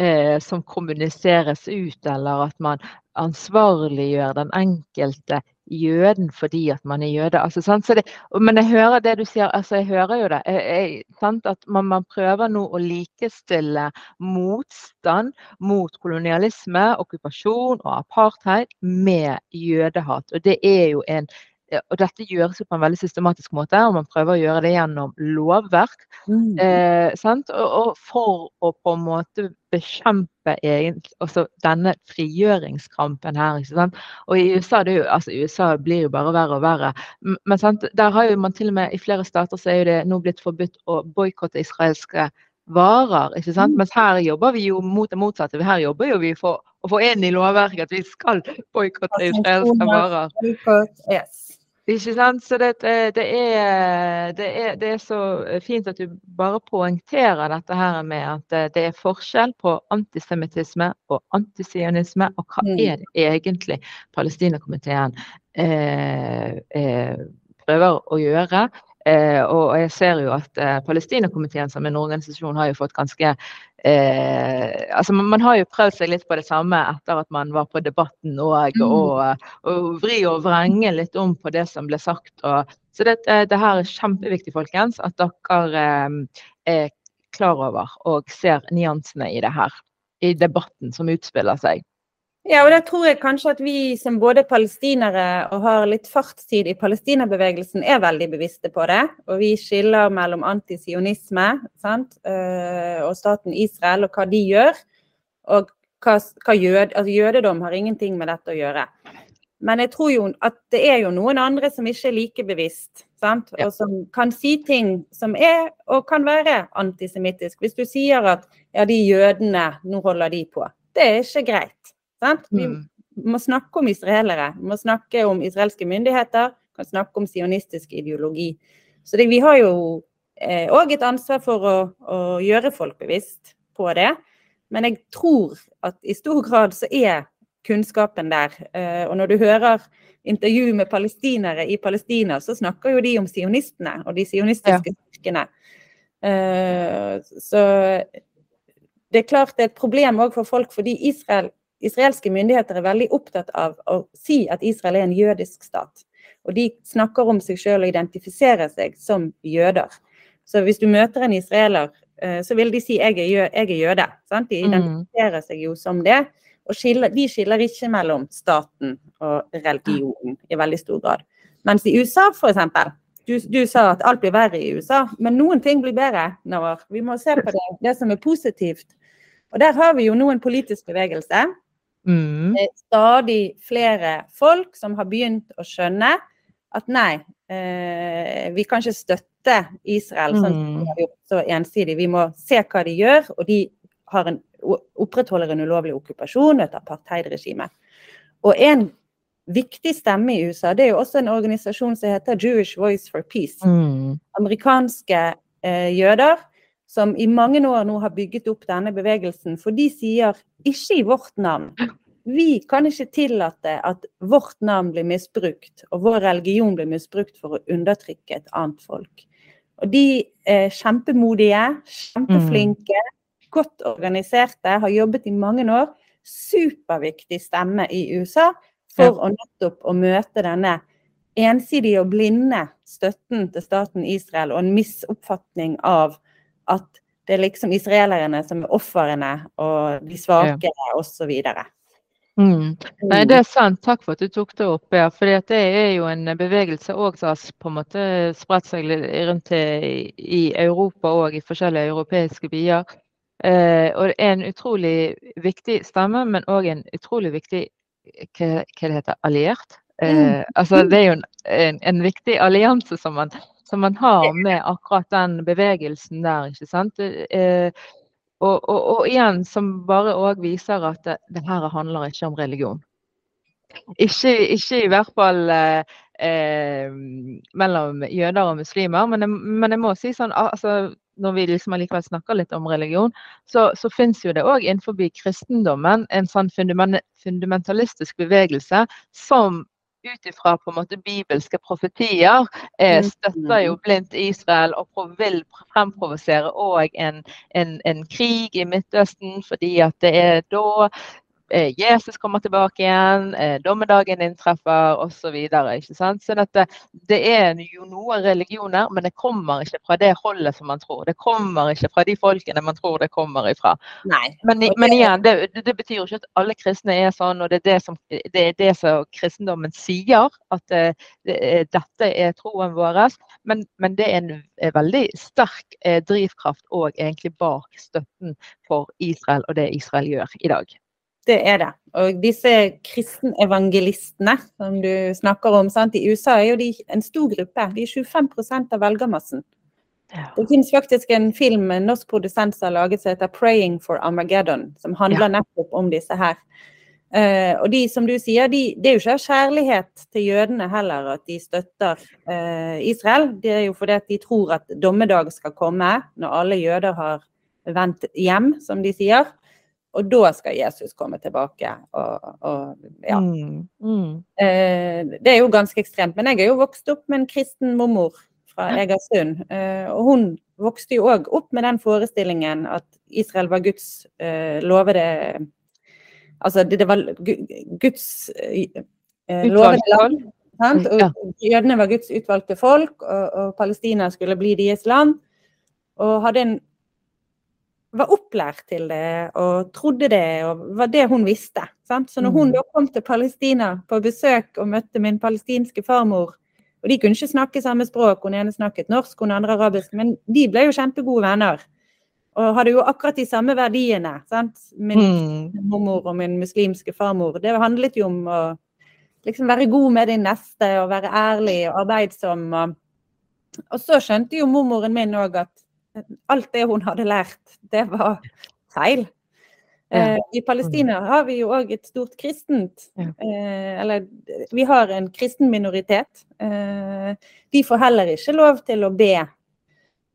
eh, som kommuniseres ut, eller at man ansvarliggjør den enkelte jøden fordi at man er jøde. Altså, det, men jeg hører det du sier, altså jeg hører jo det. Jeg, jeg? At man, man prøver nå å likestille motstand mot kolonialisme, okkupasjon og apartheid med jødehat. Og det er jo en og dette gjøres jo på en veldig systematisk måte, og man prøver å gjøre det gjennom lovverk. Mm. Eh, sant? Og, og for å på en måte bekjempe egentlig, denne frigjøringskampen her. Og i USA, det jo, altså USA blir jo bare verre og verre. Men sant? der har jo man til og med i flere stater så er jo det nå blitt forbudt å boikotte israelske varer. ikke sant? Mens her jobber vi jo mot det motsatte. Her jobber jo vi for å få inn i lovverket at vi skal boikotte israelske varer. Yes. Ikke sant? Så det, det, er, det, er, det er så fint at du bare poengterer dette her med at eh, det er forskjell på antisemittisme og antisionisme, og hva Mm. er det egentlig Palestinakomiteen eh, eh, prøver å gjøre. Eh, og jeg ser jo at eh, Palestinakomiteen som en organisasjon har jo fått ganske eh, altså man, man har jo prøvd seg litt på det samme etter at man var på Debatten og, Mm. og, og vri og vrenge litt om på det som ble sagt. Og, så det, eh, det her er kjempeviktig, folkens, at dere eh, er klar over og ser nyansene i det her. I debatten som utspiller seg. Ja, og da tror jeg kanskje at vi som både palestinere og har litt fartstid i palestinabevegelsen, er veldig bevisste på det. Og vi skiller mellom antisionisme sant? eh, og staten Israel og hva de gjør. Og hva, hva jød, altså jødedom har ingenting med dette å gjøre. Men jeg tror jo at det er jo noen andre som ikke er like bevisst. Sant? Og som kan si ting som er og kan være antisemittisk. Hvis du sier at ja, de jødene, nå holder de på. Det er ikke greit. Sant? Vi Mm. må snakke om israelere. Vi må snakke om israelske myndigheter. kan snakke om sionistisk ideologi. Så det, vi har jo òg et ansvar for å, å gjøre folk bevisst på det. Men jeg tror at i stor grad så er kunnskapen der. Eh, og når du hører intervju med palestinere i Palestina, så snakker jo de om sionistene og de sionistiske styrkene. Eh, så det er klart det er et problem òg for folk, fordi Israel, israelske myndigheter er veldig opptatt av å si at Israel er en jødisk stat. Og de snakker om seg selv og identifiserer seg som jøder. Så hvis du møter en israeler, eh, så vil de si jeg er, jø jeg er jøde. Sant? De Mm. identifiserer seg jo som det. Og skiller, de skiller ikke mellom staten og religionen i veldig stor grad. Mens i USA, eksempel, du, du sa at alt blir verre i USA, men noen ting blir bedre. Når Vi må se på det, det som er positivt. Og der har vi jo nå en politisk bevegelse. Mm. Det er stadig flere folk som har begynt å skjønne at nei, eh, vi kan ikke støtte Israel sånn som de Mm. har gjort så ensidig. Vi må se hva de gjør, og de har en, opprettholder en ulovlig okkupasjon og et apartheidregime. Og en viktig stemme i USA, det er jo også en organisasjon som heter Jewish Voice for Peace Mm. amerikanske eh, jøder som i mange år nå har bygget opp denne bevegelsen, for de sier ikke i vårt navn. Vi kan ikke tillate at vårt navn blir misbrukt, og vår religion blir misbrukt for å undertrykke et annet folk. Og de er kjempemodige, kjempeflinke, godt organiserte, har jobbet i mange år. Superviktig stemme i USA for å nettopp å møte denne ensidige og blinde støtten til staten Israel og en misoppfatning av at det er liksom israelerne som er ofrene og de svake osv. Mm. Nei, det er sant. Takk for at du tok det opp. Ja. For det er jo en bevegelse også, som har på en måte spredt seg rundt i, i Europa og i forskjellige europeiske byer. Eh, og det er en utrolig viktig stemme, men òg en utrolig viktig hva, hva det heter, alliert. Eh, mm. altså, det er jo en, en, en viktig allianse som man, som man, har med akkurat den bevegelsen der. ikke sant? Eh, og, og, og, igjen, som bare òg viser at det, det, her handler ikke om religion. Ikke, ikke i hvert fall eh, eh mellom jøder og muslimer, men jeg, men jeg må si sånn altså, når vi liksom allikevel snakker litt om religion, så, så fins jo det òg innenfor kristendommen en sånn fundamentalistisk bevegelse som ut ifra på en måte bibelske profetier eh, mm. støtter jo blindt Israel og vil fremprovosere òg en, en, en, krig i Midtøsten, fordi at det er da Jesus kommer tilbake igjen, eh, dommedagen inntreffer osv. Så sånn at det, det, er jo noen religioner, men det kommer ikke fra det holdet som man tror. Det kommer ikke fra de folkene man tror det kommer ifra. Nei. Men, men igjen, det, det, betyr jo ikke at alle kristne er sånn, og det er det som, det er det som kristendommen sier, at eh, dette er troen vår. Men, men, det er en veldig sterk drivkraft og egentlig bak støtten for Israel og det Israel gjør i dag. Det er det. Og disse kristenevangelistene som du snakker om, sant? i USA er jo de en stor gruppe. De er 25% av velgermassen. Ja. Det finnes faktisk en film en norsk produsent som har laget som heter 'Praying for Armageddon', som handler ja. nettopp om disse her. Uh, og de, som du sier, de, det er jo ikke av kjærlighet til jødene heller at de støtter uh, Israel. Det er jo fordi at de tror at dommedag skal komme når alle jøder har vendt hjem, som de sier. Og da skal Jesus komme tilbake. Og, og ja. Mm, mm. Eh, det er jo ganske ekstremt. Men jeg er jo vokst opp med en kristen mormor fra Egersund. Eh, og hun vokste jo òg opp med den forestillingen at Israel var Guds eh, lovede Altså det, det var Guds eh, lovede land. Sant? Og jødene var Guds utvalgte folk, og, og Palestina skulle bli deres land. Og hadde en var opplært til det og trodde det, og var det hun visste. Sant? Så når hun mm. da kom til Palestina på besøk og møtte min palestinske farmor, og de kunne ikke snakke samme språk, hun ene snakket norsk, hun andre arabisk, men de ble jo kjempegode venner. Og hadde jo akkurat de samme verdiene. Sant? Min mm. mormor og min muslimske farmor. Det handlet jo om å liksom være god med din neste og være ærlig og arbeidsom. Og, og så skjønte jo mormoren min òg at alt det hun hadde lært, det var feil. Ja. Eh, I Palestina har vi jo òg et stort kristent ja. eh, Eller vi har en kristen minoritet. Eh, de får heller ikke lov til å be.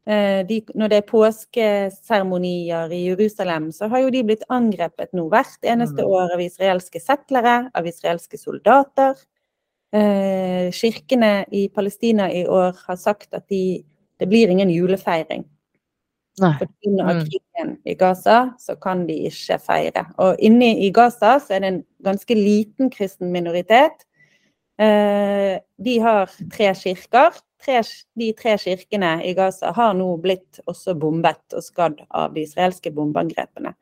Eh, de, når det er påskeseremonier i Jerusalem, så har jo de blitt angrepet nå hvert eneste mm. år av israelske settlere, av israelske soldater. Eh, kirkene i Palestina i år har sagt at de, det blir ingen julefeiring. For pga. Mm. krigen i Gaza så kan de ikke feire. Og inne i Gaza så er det en ganske liten kristen minoritet. Eh, de har tre kirker. Tre, de tre kirkene i Gaza har nå blitt også bombet og skadd av de israelske bombeangrepene.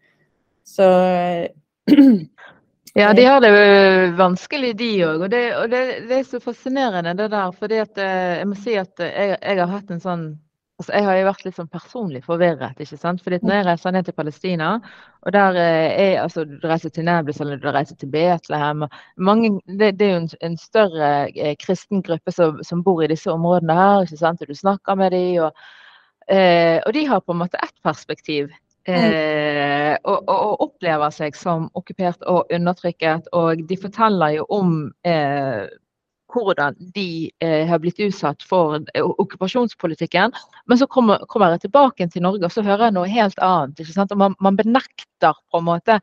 Så (clears throat) Ja, de har det vanskelig, de òg. Og, det, og det, det, er så fascinerende, det der. fordi at eh, jeg må si at jeg, jeg har hatt en sånn Altså, jeg har jo vært litt sånn personlig forvirret. ikke sant? Fordi når jeg reiser ned til Palestina, og der eh, er, altså, du reiser til Nablus eller du reiser til Betlehem mange, det, det, er jo en, en større eh, kristen gruppe som, som, bor i disse områdene her. ikke sant? Og du snakker med dem, og, eh, og de har på en måte ett perspektiv. Eh, og, og, og, opplever seg som okkupert og undertrykket. Og de forteller jo om eh, hvordan de eh, har blitt utsatt for eh, okkupasjonspolitikken. Men så kommer, kommer, jeg tilbake til Norge og så hører jeg noe helt annet. ikke sant? Og man, man benekter på en måte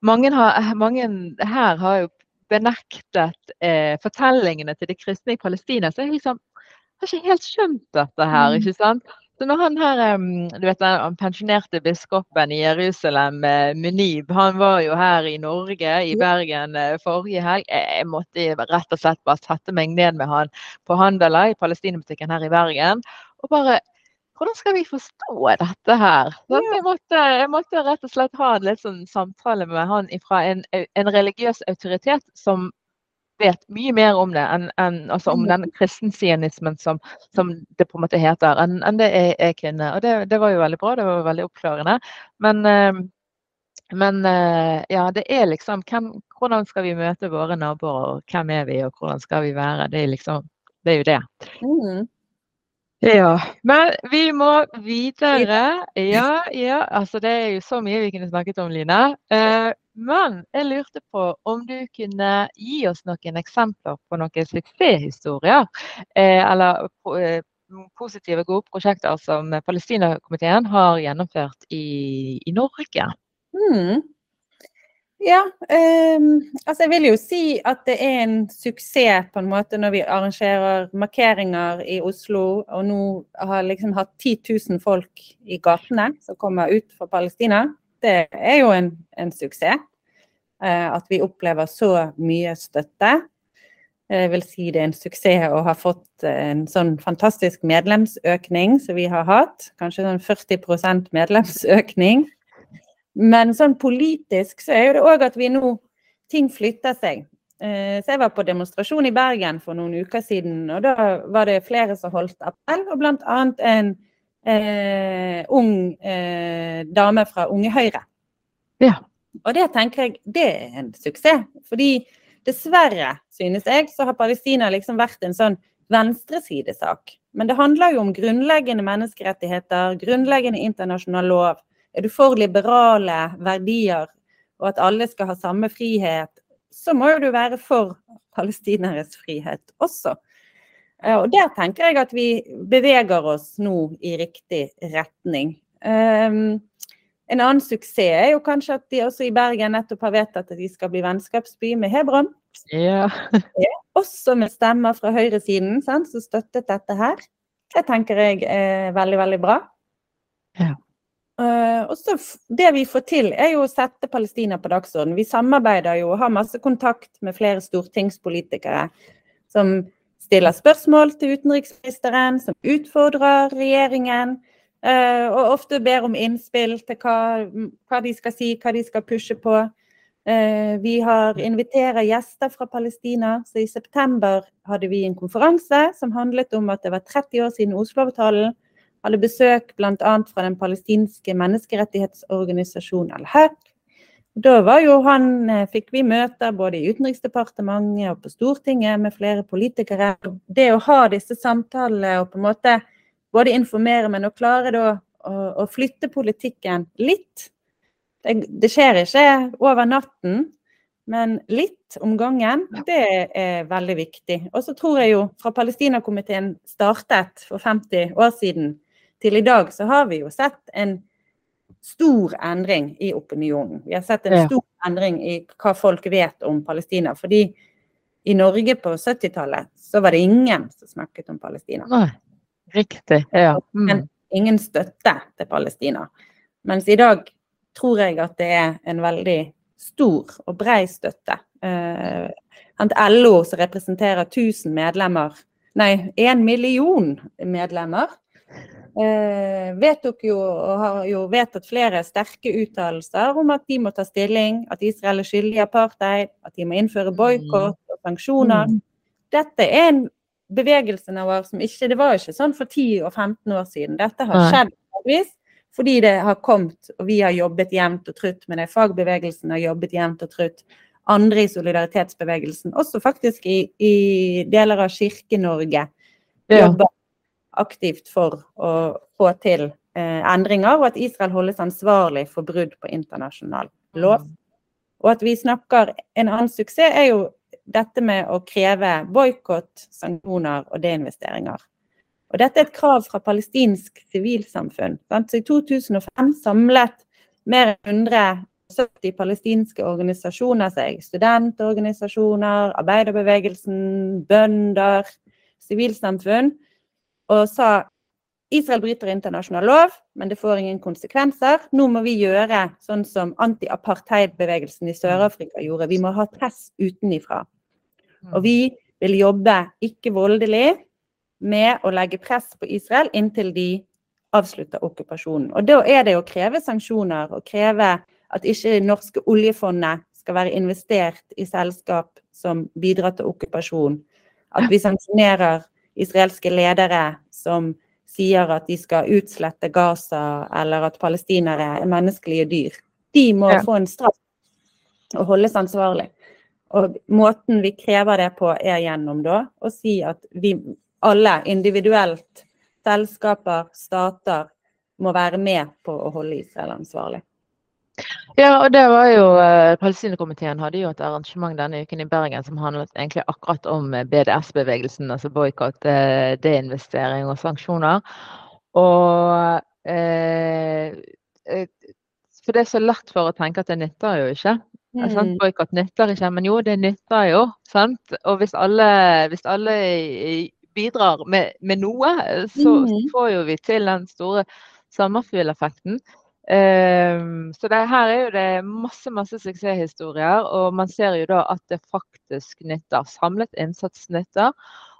mange, har, mange, her har jo benektet eh, fortellingene til de kristne i Palestina. Så jeg liksom, har ikke helt skjønt dette her. Mm. ikke sant? Så når han her, du vet den pensjonerte biskopen i Jerusalem, Munib, han var jo her i Norge, i Bergen, eh, forrige helg. Jeg måtte rett og slett bare sette meg ned med han på Handela i palestinabutikken her i Bergen. Og bare hvordan skal vi forstå dette her? Jeg, måtte, jeg, måtte, rett og slett ha en litt sånn samtale med han fra en, en, religiøs autoritet som vet mye mer om det enn, enn altså om mm. den kristensionismen som, som, det på en måte heter, enn, enn det er, er kvinne. Og det, det, var jo veldig bra, det var veldig oppklarende. Men, eh, men eh, ja, det er liksom hvem, Hvordan skal vi møte våre naboer, og hvem er vi, og hvordan skal vi være? Det er liksom det er jo det. Mm. Ja, men vi må videre. Ja, ja, altså det er jo så mye vi kunne snakket om, Line. Eh, men jeg lurte på om du kunne gi oss noen eksempler på noen suksesshistorier. Eh, eller eh, positive, gode prosjekter som Palestinakomiteen har gjennomført i, i Norge. Mm. Ja, um, altså jeg vil jo si at det er en suksess på en måte når vi arrangerer markeringer i Oslo, og nå har liksom hatt 10 000 folk i gatene som kommer ut fra Palestina. Det er jo en, en suksess. Uh, at vi opplever så mye støtte. Jeg vil si det er en suksess å ha fått en sånn fantastisk medlemsøkning som vi har hatt. Kanskje sånn 40% medlemsøkning. Men sånn politisk så er jo det òg at vi nå Ting flytter seg. Eh, så jeg var på demonstrasjon i Bergen for noen uker siden, og da var det flere som holdt appell, og bl.a. en eh, ung eh, dame fra Unge Høyre. Ja. Og det tenker jeg det er en suksess. Fordi dessverre, synes jeg, så har Palestina liksom vært en sånn venstresidesak. Men det handler jo om grunnleggende menneskerettigheter, grunnleggende internasjonal lov. Er du for liberale verdier og at alle skal ha samme frihet, så må jo du være for palestineres frihet også. Eh, og der tenker jeg at vi beveger oss nå i riktig retning. Um, en annen suksess er jo kanskje at de også i Bergen nettopp har vedtatt at de skal bli vennskapsby med Hebron. Ja. (laughs) også med stemmer fra høyresiden som støttet dette her. Det tenker jeg er veldig, veldig bra. Ja. Uh, og så Det vi får til, er jo å sette Palestina på dagsordenen. Vi samarbeider jo og har masse kontakt med flere stortingspolitikere som stiller spørsmål til utenriksministeren, som utfordrer regjeringen. Uh, og ofte ber om innspill til hva, hva, de skal si, hva de skal pushe på. Uh, vi har inviterer gjester fra Palestina. så I september hadde vi en konferanse som handlet om at det var 30 år siden Oslo-avtalen hadde besøk bl.a. fra den palestinske menneskerettighetsorganisasjonen Al-Haq. Da var jo han, eh, fikk vi møter både i Utenriksdepartementet og på Stortinget med flere politikere. Det å ha disse samtalene og på en måte både informere, men å klare da å, å flytte politikken litt det, det, skjer ikke over natten, men litt om gangen, det er veldig viktig. Og så tror jeg jo fra Palestinakomiteen startet for 50 år siden, til i dag så har vi jo sett en stor endring i opinionen. Vi har sett en stor endring i hva folk vet om Palestina. Fordi i Norge på 70-tallet så var det ingen som snakket om Palestina. Nei, riktig. Ja. Mm. Men ingen støtte til Palestina. Mens i dag tror jeg at det er en veldig stor og brei støtte. Eh, LO, som representerer 1000 medlemmer, nei, 1 million medlemmer, vedtok jo og har jo vedtatt flere sterke uttalelser om at de må ta stilling, at Israel er skyldig i apartheid, at de må innføre boikott og sanksjoner. Mm. Dette er en bevegelse vår som ikke Det var ikke sånn for 10 og 15 år siden. Dette har skjedd fordi det har kommet, og vi har jobbet jevnt og trutt med det. Fagbevegelsen har jobbet jevnt og trutt. Andre i solidaritetsbevegelsen, også faktisk i, i deler av Kirke-Norge, jobber aktivt for å få til eh, endringer, og at Israel holdes ansvarlig for brudd på internasjonal lov. Mm. Og at vi snakker En annen suksess er jo dette med å kreve boikott, sanksjoner og deinvesteringer. Og dette er et krav fra palestinsk sivilsamfunn. Så I 2005 samlet mer enn 170 palestinske organisasjoner seg. Studentorganisasjoner, arbeiderbevegelsen, bønder, sivilsamfunn og sa Israel bryter internasjonal lov, men det får ingen konsekvenser. Nå må vi gjøre sånn som anti-apartheid-bevegelsen i Sør-Afrika gjorde. Vi må ha press utenifra. Mm. Og vi vil jobbe ikke voldelig med å legge press på Israel inntil de avslutter okkupasjonen. Og da er det å kreve sanksjoner og kreve at ikke det norske oljefondet skal være investert i selskap som bidrar til okkupasjon. At vi sanksjonerer israelske ledere som sier at de skal utslette Gaza, eller at palestinere er menneskelige dyr. De må ja. få en straff og holdes ansvarlig. Og måten vi krever det på, er gjennom da å si at vi alle individuelt, selskaper, stater, må være med på å holde Israel ansvarlig. Ja, og det var jo eh, Palestinakomiteen hadde jo et arrangement denne uken i Bergen som handlet egentlig akkurat om eh, BDS-bevegelsen, altså boikott, eh, deinvestering og sanksjoner. Og eh, For det er så lett for å tenke at det nytter jo ikke. Mm. Boikott nytter ikke, men jo, det nytter jo. sant? Og hvis alle, hvis alle bidrar med, med noe, så, mm. får jo vi til den store sommerfugleffekten. Um, så det, her er jo det masse masse suksesshistorier, og man ser jo da at det faktisk nytter. Samlet innsats nytter.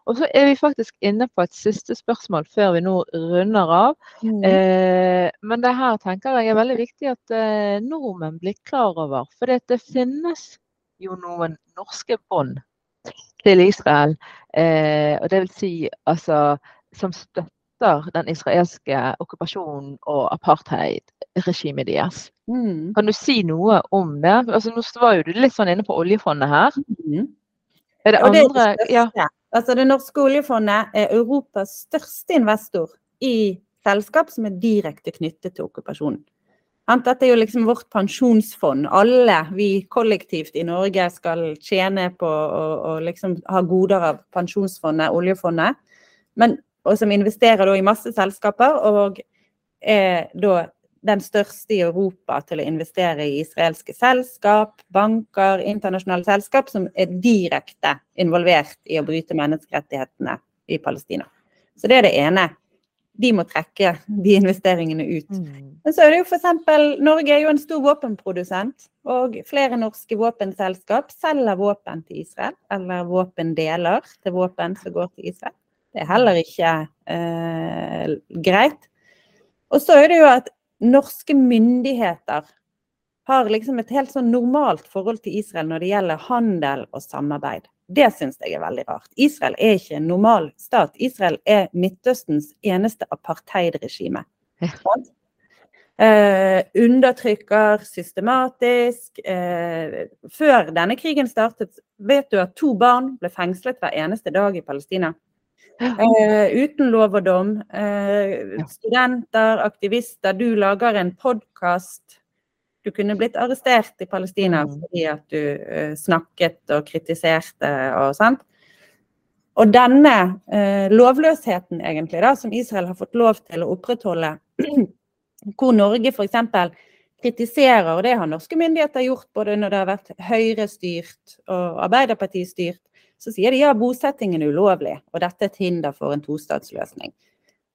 Og så er vi faktisk inne på et siste spørsmål før vi nå runder av. Mm. Eh, men det her tenker jeg er veldig viktig at eh, nordmenn blir klar over. For det, det finnes jo noen norske bånd til Israel. Eh, og det vil si altså som støtter støtter den israelske okkupasjonen og apartheidregimet deres. Mm. Kan du si noe om det? Altså, nå var jo du litt sånn inne på oljefondet her. Mm. Er det andre det, er det, ja. altså, det norske oljefondet er Europas største investor i selskap som er direkte knyttet til okkupasjonen. Dette er jo liksom vårt pensjonsfond. Alle vi kollektivt i Norge skal tjene på å liksom ha goder av pensjonsfondet, oljefondet. Men og som investerer i masse selskaper, og er da den største i Europa til å investere i israelske selskap, banker, internasjonale selskap som er direkte involvert i å bryte menneskerettighetene i Palestina. Så det er det ene. De må trekke de investeringene ut. Mm. Men så er det jo f.eks. Norge er jo en stor våpenprodusent. Og flere norske våpenselskap selger våpen til Israel, eller våpendeler til våpen som går til Israel. Det er heller ikke eh, greit. Og så er det jo at norske myndigheter har liksom et helt sånn normalt forhold til Israel når det gjelder handel og samarbeid. Det syns jeg er veldig rart. Israel er ikke en normal stat. Israel er Midtøstens eneste apartheidregime. Ja. Eh, undertrykker systematisk. Eh, før denne krigen startet, vet du at to barn ble fengslet hver eneste dag i Palestina. Eh, uten lov og dom. Eh, studenter, aktivister. Du lager en podkast. Du kunne blitt arrestert i Palestina mm. fordi at du eh, snakket og kritiserte og sånt. Og denne eh, lovløsheten egentlig da, som Israel har fått lov til å opprettholde, (clears throat) hvor Norge f.eks. kritiserer, og det har norske myndigheter gjort både når det har vært Høyre-styrt og Arbeiderparti-styrt, så sier de ja, bosettingen er ulovlig, og dette er et hinder for en tostatsløsning.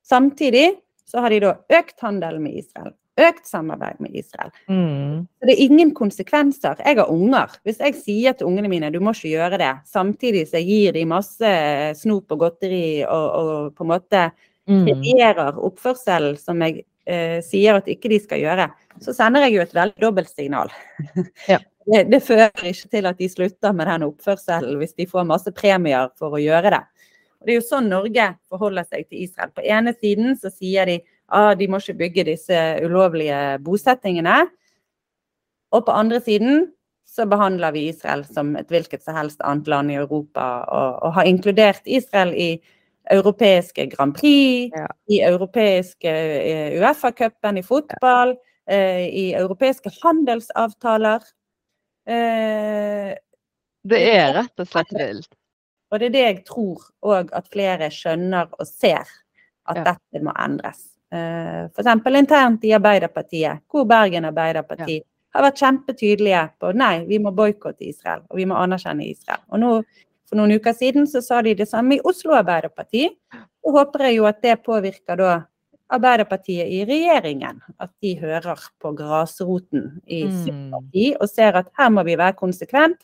Samtidig så har de da økt handel med Israel, økt samarbeid med Israel. Mm. Så det er ingen konsekvenser. Jeg har unger. Hvis jeg sier til ungene mine du må ikke gjøre det, samtidig så jeg gir de masse snop og godteri og, og på en måte kreerer mm. oppførsel som jeg eh, sier at ikke de skal gjøre, så sender jeg jo et veldig dobbeltsignal. Ja. (laughs) Det, det, fører ikke til at de slutter med den oppførselen hvis de får masse premier for å gjøre det. Og Det er jo sånn Norge forholder seg til Israel. På ene siden så sier de ah, de må ikke bygge disse ulovlige bosettingene. Og på andre siden så behandler vi Israel som et hvilket som helst annet land i Europa, og, og har inkludert Israel i europeiske Grand Prix, ja. i europeiske eh, Uefa-cupen i fotball, ja. eh, i europeiske handelsavtaler. Eh, det er rett og slett vilt. Og det er det jeg tror òg at flere skjønner og ser, at ja. dette må endres. Eh, F.eks. internt i Arbeiderpartiet, hvor Bergen Arbeiderparti ja. har vært kjempetydelige på nei, vi må boikotte Israel, og vi må anerkjenne Israel. Og nå, For noen uker siden så sa de det samme i Oslo Arbeiderparti. Og håper jeg jo at det påvirker da Arbeiderpartiet i regjeringen. At de hører på grasroten i mm. sitt parti og ser at her må vi være konsekvent.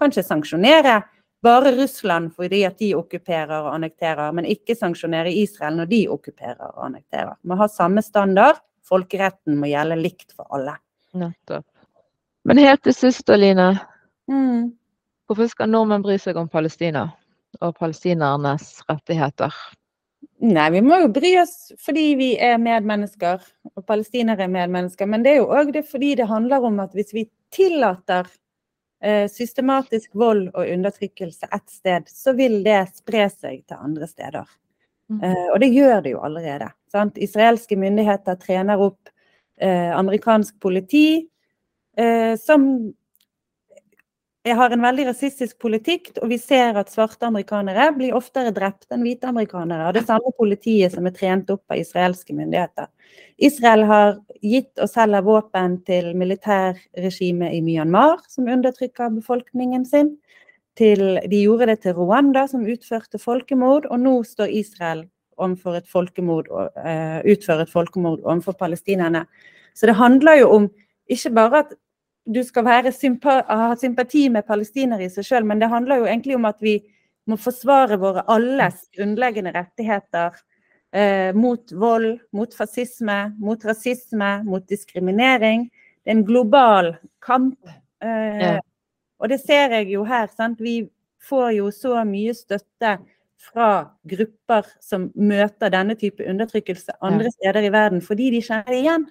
Kanskje sanksjonere bare Russland fordi at de okkuperer og annekterer, men ikke sanksjonere Israel når de okkuperer og annekterer. Vi må ha samme standard. Folkeretten må gjelde likt for alle. Nettopp. Men helt til sist, Line. Mm. Hvorfor skal nordmenn bry seg om Palestina og palestinernes rettigheter? Nei, vi må jo bry oss fordi vi er medmennesker, og palestinere er medmennesker. Men det er jo òg fordi det handler om at hvis vi tillater eh, systematisk vold og undertrykkelse ett sted, så vil det spre seg til andre steder. Mm. Eh, og det gjør det jo allerede. Sant? Israelske myndigheter trener opp eh, amerikansk politi eh, som jeg har en veldig rasistisk politikk, og vi ser at svarte amerikanere blir oftere drept enn hvite amerikanere. Og det samme politiet som er trent opp av israelske myndigheter. Israel har gitt og selger våpen til militærregimet i Myanmar, som undertrykker befolkningen sin. Til, de gjorde det til Rwanda, som utførte folkemord, og nå står Israel overfor et folkemord, uh, utfører et folkemord overfor palestinerne. Så det handler jo om ikke bare at du skal sympa ha sympati med palestinere i seg sjøl, men det handler jo egentlig om at vi må forsvare våre alles grunnleggende rettigheter eh, mot vold, mot fascisme, mot rasisme, mot diskriminering. Det er en global kamp. Eh. Og det ser jeg jo her. Sant? Vi får jo så mye støtte fra grupper som møter denne type undertrykkelse andre steder i verden, fordi de kjenner det igjen.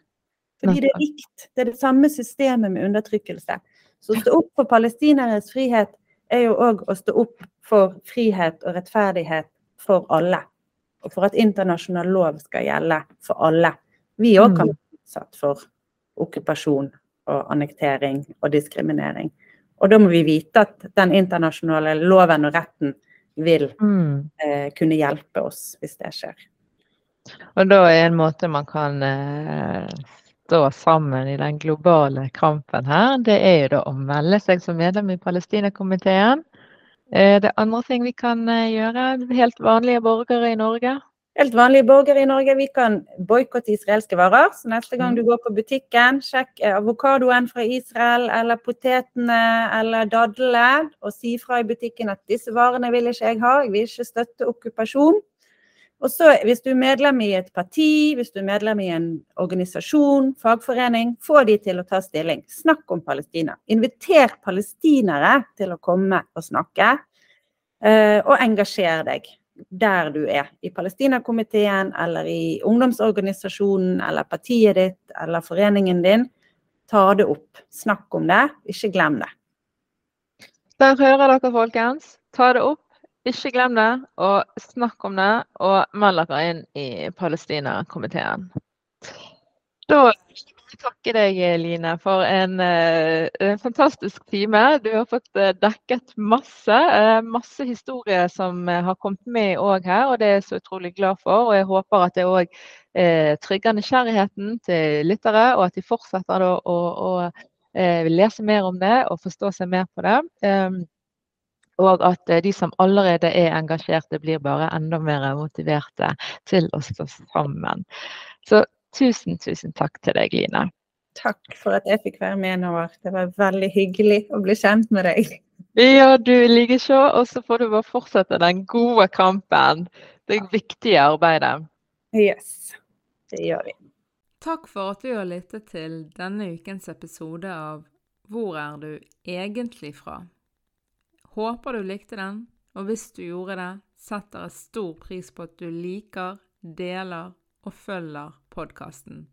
Fordi det er likt. Det er det samme systemet med undertrykkelse. Så å stå opp for palestineres frihet er jo òg å stå opp for frihet og rettferdighet for alle. Og for at internasjonal lov skal gjelde for alle. Vi òg kan mm. bli utsatt for okkupasjon og annektering og diskriminering. Og da må vi vite at den internasjonale loven og retten vil mm. eh, kunne hjelpe oss hvis det skjer. Og da er en måte man kan eh, stå sammen i den globale kampen her, det er jo da å melde seg som medlem i Palestinakomiteen. Eh, det er andre ting vi kan eh, gjøre, helt vanlige borgere i Norge? Helt vanlige borgere i Norge, vi kan boikotte israelske varer. Så neste gang du mm. går på butikken, sjekk avokadoen fra Israel eller potetene eller dadlene, og si fra i butikken at disse varene vil ikke jeg ha, jeg vil ikke støtte okkupasjon. Og så Hvis du er medlem i et parti, hvis du er medlem i en organisasjon, fagforening, få de til å ta stilling. Snakk om Palestina. Inviter palestinere til å komme og snakke. Eh, og engasjer deg der du er. I Palestinakomiteen eller i ungdomsorganisasjonen eller partiet ditt eller foreningen din. Ta det opp. Snakk om det. Ikke glem det. Der hører dere, folkens. Ta det opp. Ikke glem det, og snakk om det, og meld dere inn i Palestina-komiteen. Da vil jeg takke deg, Line, for en, eh, en, fantastisk time. Du har fått eh, dekket masse. Eh, masse historier som har kommet med òg her, og det er jeg så utrolig glad for. Og jeg håper at det òg trygger nysgjerrigheten til lyttere, og at de fortsetter å, å, å lese mer om det og forstå seg mer på det. Og at eh, de som allerede er engasjerte, blir bare enda mer motiverte til å stå sammen. Så tusen, tusen takk til deg, Line. Takk for at jeg fikk være med, Noah. Det var veldig hyggelig å bli kjent med deg. Ja, du likeså. Og så får du bare fortsette den gode kampen. Det viktige arbeidet. Yes, det gjør vi. Takk for at du har lyttet til denne ukens episode av Hvor er du egentlig fra? Håper du likte den, og hvis du gjorde det, setter jeg stor pris på at du liker, deler og følger podkasten.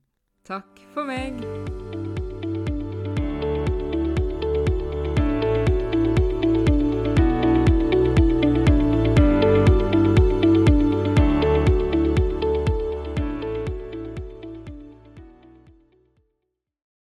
Takk for meg!